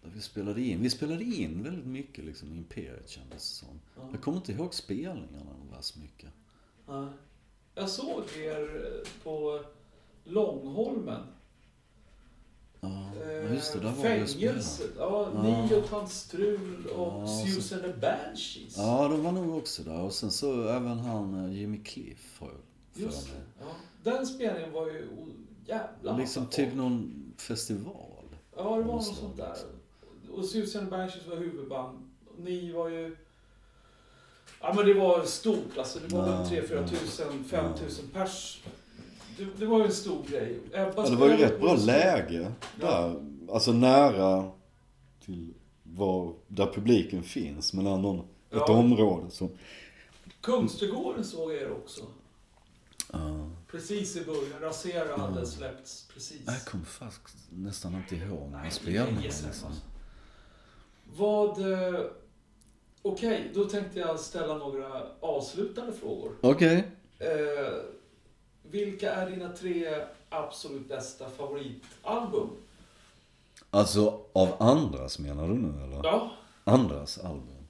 där vi spelade in. Vi spelade in väldigt mycket liksom i Imperiet kändes det som. Ja. Jag kommer inte ihåg spelningarna värst mycket. Nej. Jag såg er eh, på Långholmen. Ja, Eh, just det. Där var vi. Fängelset. Ja, Ja. Ni och Tant Strul och Ja, Susan the Banshees. Ja, de var nog också där. Och sen så även han eh, Jimmy Cliff har jag Just det. Ja. Den spelningen var ju jävla liksom typ folk. någon festival. Ja, det var något sånt där. liksom. Och Susan Banshees var huvudband. Och Ni var ju... Ja men det var stort alltså. Det var Ja, väl 3 4 ja. tusen, 5 tusen pers. Det, det var ju en stor grej. Ebba Ja, det var ju rätt bra läge där. Alltså nära till var, där publiken finns. Men ändå ett Ja. område som... Kungsträdgården såg jag er också. Ja. Precis i början. Rasera hade Mm. släppts precis. Jag kommer faktiskt nästan inte ihåg när jag spelade. Liksom. Vad... eh, Okej, då tänkte jag ställa några avslutande frågor. Okej. Eh, vilka är dina tre absolut bästa favoritalbum? Alltså av andras menar du nu eller? Ja, Andras album?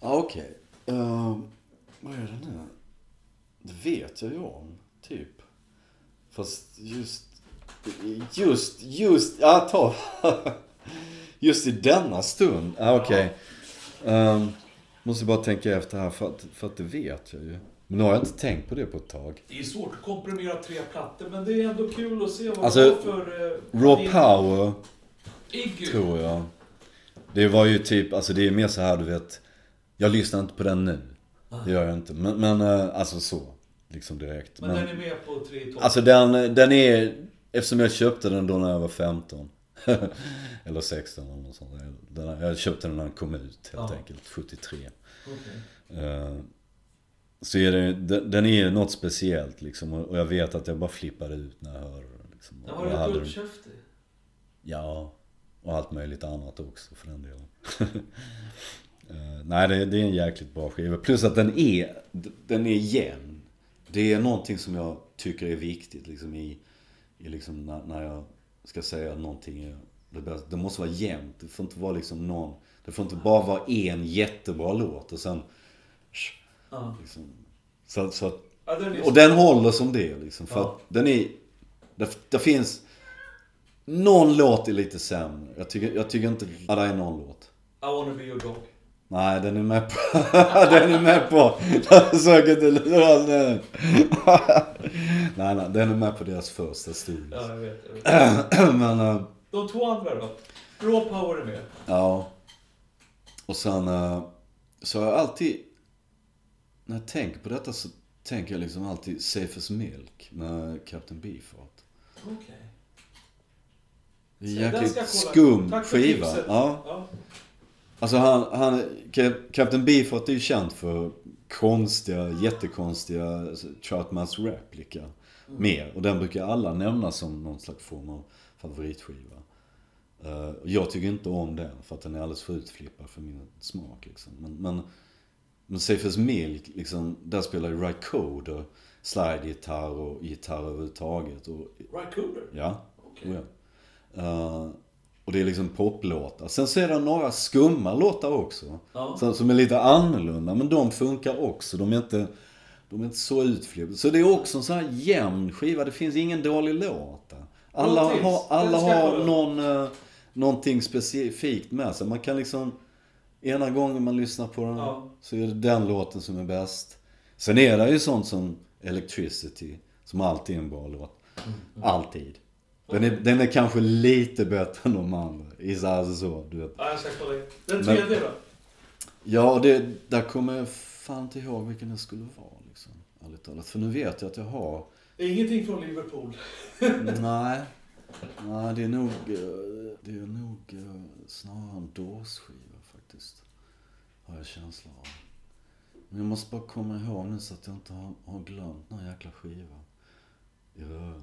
Ja, okej. Ehm, vad är det nu? Det vet jag ju om, typ. Fast just... Just, just, ja ta. Just i denna stund. Ja, okej. Ehm, måste bara tänka efter här för att, för att det vet jag ju. Men nu har jag inte tänkt på det på ett tag. det är svårt att komprimera tre plattor, men det är ändå kul att se vad Alltså, för... eh, Raw Power, Iggy. tror jag. Det var ju typ, alltså det är mer så här du vet. Jag lyssnar inte på den nu. Det gör jag inte. Men, men eh, alltså så. Liksom direkt. Men den är med på tre topp. Alltså den, den är, eftersom jag köpte den då när jag var 15. eller 16 eller något sånt. Den, jag köpte den när den kom ut helt Ja. enkelt, 73. Okej. Eh, så är det, den, är något speciellt liksom. Och jag vet att jag bara flippade ut när jag hörde den. Liksom. Den var rätt uppkäftig. Ja, och allt möjligt annat också för den delen. Eh, nej, det, det är en jäkligt bra skiva. Plus att den är, den är jämn. Det är någonting som jag tycker är viktigt liksom i, i liksom när, när jag ska säga någonting är det bästa. Det måste vara jämnt. Det får inte vara liksom någon, det får inte bara vara en jättebra låt och sen Ja. liksom, så, så att Ja, den är och den håller som det liksom. För Ja. att den är... Det, det finns... Någon låt är lite sämre. Jag tycker, jag tycker inte... Ja, det är någon låt. I wanna be your dog. Nej, den är med på... den är med på... Jag försöker inte lura den. Nej, nej, den är med på deras första studie. Ja, jag vet. Jag vet. Men... äh, De två andra då? Raw Power är med. Ja. Och sen äh, så har jag alltid... När jag tänker på detta så tänker jag liksom alltid Safe as Milk med Captain Beefheart. Okej. Den jäkligt skum skiva. Ja. Ja. Alltså han, han, Cap- Captain Beefheart är ju känd för konstiga, jättekonstiga alltså, Troutmans replika. Mer. Och den brukar alla nämna som någon slags form av favoritskiva. Eh, jag tycker inte om den för att den är alldeles för utflippad för min smak liksom. Men, men, men Safe as Milk, liksom, där spelar ju Rycoder slide-gitarr och gitarr överhuvudtaget. Och, Rycooder? ja, Okej. Oh ja. Eh, och det är liksom poplåtar. Sen så är det några skumma låtar också. Ja. Som, som är lite annorlunda. Men de funkar också. De är inte, de är inte så utflippade. Så det är också en sån här jämn skiva. Det finns ingen dålig låt. Alla tips. har, alla har någon, uh, någonting specifikt med sig. Man kan liksom... Ena gången man lyssnar på den Ja. så är det den låten som är bäst. Sen är det ju sånt som Electricity. Som alltid är en bra låt. Mm. Alltid. Den är, den är kanske lite bättre än de andra. Is alltså så, du vet. Ja, jag ska kolla in. Den Men- tredje då? Ja, det, där kommer jag fan inte ihåg vilken det skulle vara liksom. Ärligt talat. För nu vet jag att jag har... Ingenting från Liverpool. Nej. Nej, det är nog... eh, Det är nog eh, snarare en dåsskiva faktiskt. Har jag känslan av. Men jag måste bara komma ihåg nu så att jag inte har, har glömt här jäkla skivan. I öronen.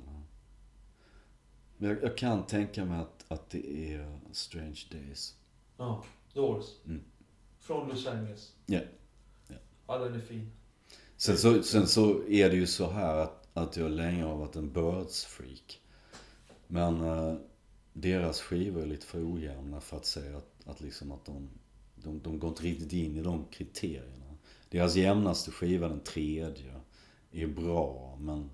Men jag, jag kan tänka mig att, att det är Strange Days. Ja, Doors. Mm. Från Los Angeles. Ja. Ja, den är fin. Sen så, sen så är det ju så här att, att jag länge har varit en Birds-freak. Men eh, deras skivor är lite för ojämna för att säga att, att, liksom att de, de, de går inte riktigt in i de kriterierna. Deras jämnaste skiva, den tredje, är bra men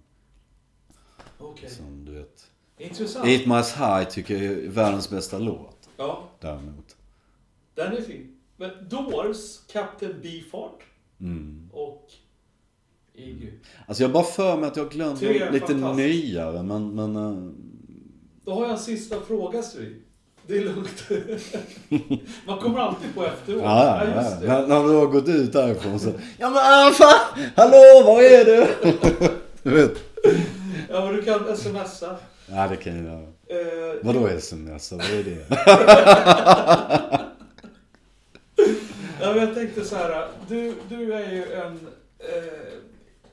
Okej. som du vet. Intressant. Eight Miles High tycker jag är världens bästa låt Ja, däremot. den är fin. Men Doors, Captain Beefheart Mm. och Iggy. Alltså jag har bara för mig att jag glömt lite nyare men, men eh, Då har jag en sista fråga, Strid. Det är lugnt. Man kommer alltid på efteråt. Ja, ja, ja. När, när du har gått ut därifrån så... Ja men ah, fan! Hallå, var är du? du vet. Ja, men du kan smsa. Ja, det kan jag göra. Eh, Vadå sms? Vad är det? Ja, men jag tänkte så här. Du, du är ju en eh,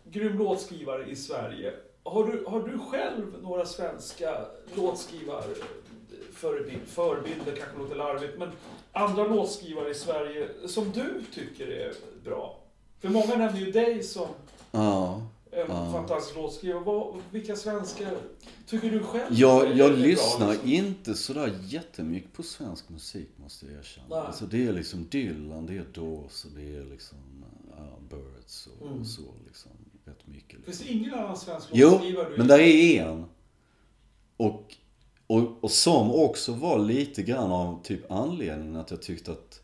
grym låtskrivare i Sverige. Har du, har du själv några svenska låtskrivarförebilder? Förebilder kanske låter larvigt, men andra låtskrivare i Sverige som du tycker är bra? För många nämner ju dig som Ja. En Ja. fantastisk låtskrivare. Vad, vilka svenska tycker du själv Jag, är- jag är bra, lyssnar liksom? inte sådär jättemycket på svensk musik måste jag erkänna. Nej. Alltså det är liksom Dylan, det är Doors och det är liksom ja, Birds och, Mm. och så liksom. Rätt mycket. Liksom. Finns det ingen annan svensk Jo, låtskrivare du men där är en. Och, och, och som också var lite grann av typ anledningen att jag tyckte att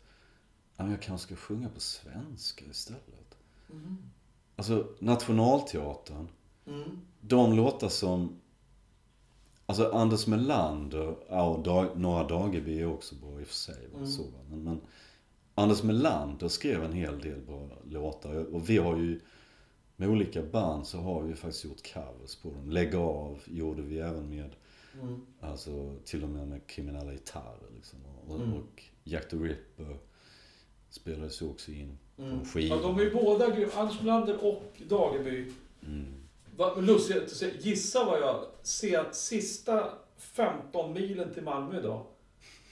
ja, jag kanske ska sjunga på svenska istället. Mm. Alltså Nationalteatern. Mm. De låtar som... Alltså Anders Melander, ja och Dag, Några Dageby är också bra i och för sig. Mm. Så, men, men Anders Melander skrev en hel del bra låtar. Och vi har ju, med olika band så har vi faktiskt gjort covers på dem. Lägg av gjorde vi även med, Mm. alltså till och med med kriminella gitarrer liksom. Och, Mm. och Jack the Ripper spelades ju också in Mm. Ja, de är ju båda grymma. Anders Melander och Dageby. Mm. Lustigt. Gissa vad jag ser att sista 15 milen till Malmö idag.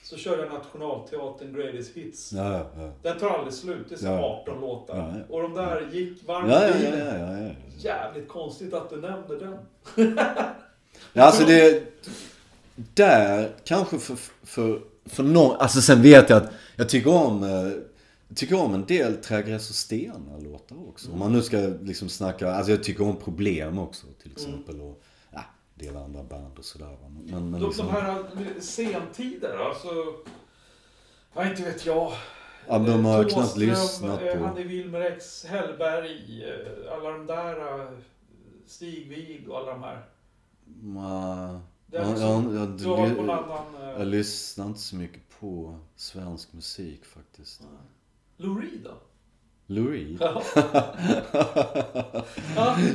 Så kör jag Nationalteatern Greatest Hits. Ja, ja, ja. Den tar aldrig slut. Det är så Ja. 18 låtar. Ja, ja. Och de där gick varmt Ja, ja, bilen. ja, ja, ja. Jävligt konstigt att du nämnde den. Ja, alltså det... Där, kanske för, för, för någon... Alltså sen vet jag att jag tycker om... eh, Jag tycker om en del Trägräs och stenar låtar också. Om man nu ska liksom snacka... Alltså jag tycker om problem också till exempel. Och ja, del andra band och sådär. Men, men, liksom, de här sentider, alltså... Ja, inte vet jag. ja, de har Thåström, knappt lyssnat eh, på... Han är Wilmer X, Hellberg, eh, alla de där. eh, Stig Wig och alla de här. Ma, ja, ja, ja, Du har på en du, annan... eh, jag lyssnar inte så mycket på svensk musik faktiskt. Lou Reed då? Lou Reed? Ja.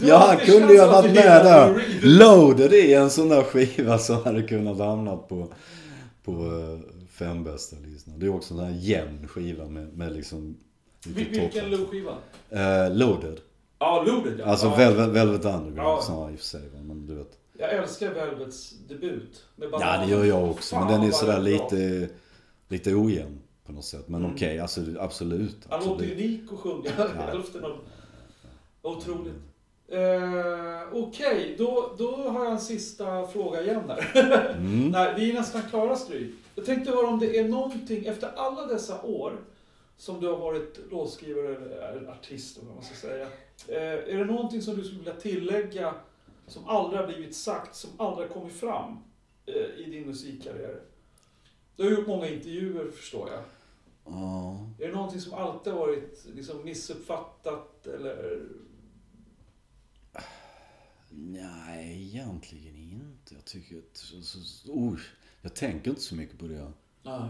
han kunde ju ha varit med där. Loaded är en sån där skiva som hade kunnat hamna på, på eh, fem bästa listan. Det är också en sån här jämn skiva med, med liksom Vil- Vilken. Lou-skiva? Eh, Loaded. Ja, Loaded ja. Alltså ja. Velvet, Velvet Underground Ja. snarare i och för sig. Men du vet. Jag älskar Velvets debut. Ja det gör jag också. Men den är sådär lite, lite ojämn på något sätt. Men Mm. okej, alltså absolut. Han låter absolut. ju unik och sjunga Ja. hälften av... Otroligt. Eh, Okej, då, då har jag en sista fråga igen här. Mm. Nej, vi är nästan klara Stryk. Jag tänkte höra om det är någonting, efter alla dessa år som du har varit låtskrivare eller artist, vad man ska säga. Eh, är det någonting som du skulle vilja tillägga som aldrig har blivit sagt, som aldrig har kommit fram eh, i din musikkarriär? Du har gjort många intervjuer förstår jag. Ja. Är det någonting som alltid har varit liksom missuppfattat eller? Nej, egentligen inte. Jag tycker att... Så, så, oh, jag tänker inte så mycket på det.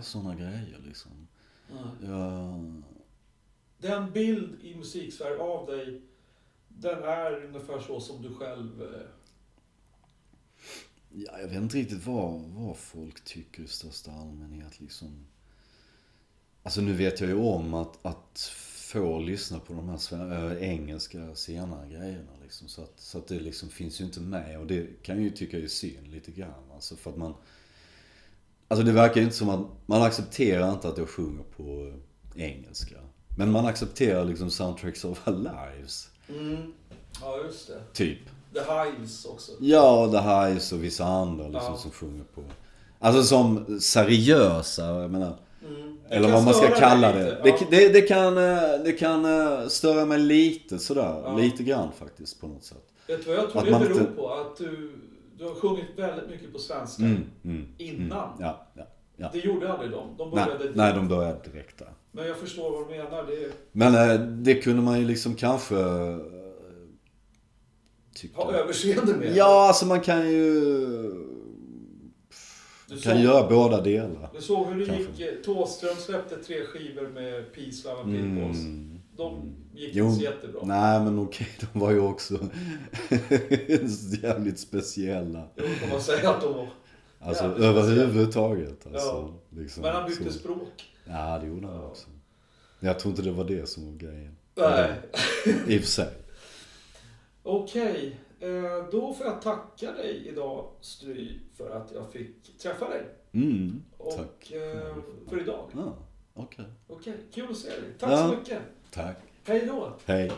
Såna grejer liksom. Jag, Den bild i musiksverige av dig, den är ungefär så som du själv... eh, ja, jag vet inte riktigt vad, vad folk tycker i största allmänhet liksom. Alltså nu vet jag ju om att, att få lyssna på de här äh, engelska senare grejerna liksom. Så att, så att det liksom finns ju inte med. Och det kan jag ju tycka är synd lite grann. Alltså för att man... Alltså det verkar ju inte som att man accepterar inte att jag sjunger på engelska. Men man accepterar liksom soundtracks of our lives. Mm. Ja, just det. Typ. The Hives också. Ja, The Hives och vissa andra liksom Ja. som sjunger på. Alltså som seriösa, jag menar. Mm. Eller vad man ska kalla det. lite, Det, ja. det, det kan, eh, det kan eh, störa mig lite sådär. Ja. Lite grann faktiskt på något sätt. Vet du vad jag tror Att det beror inte- på? Att du, du har sjungit väldigt mycket på svenska. Mm, mm, Innan. Mm, ja, ja, ja. Det gjorde aldrig de. De Nej, började nej, de började direkt där. Men jag förstår vad du menar. Det Men eh, det kunde man ju liksom kanske tycka. ha överseende med. Ja, alltså man kan ju... du kan såg, göra båda delar. du såg hur det Kanske. gick. eh, Thåström släppte tre skivor med Peace, Love and Pitballs. Mm. De gick Jo, inte så jättebra. Nej men okej, de var ju också jävligt speciella. Jo, får man säga att de var. Alltså överhuvudtaget. Alltså, Ja. liksom, Men han bytte så. språk. Ja, det gjorde han Ja. också. Jag tror inte det var det som var grejen. Nej. I och för sig. Okej, då får jag tacka dig idag Stry för att jag fick träffa dig. Mm, Och tack. eh, för idag. Ja, Okej. Okej, kul att se dig. Tack Ja. så mycket. Tack. Hej då. Hej.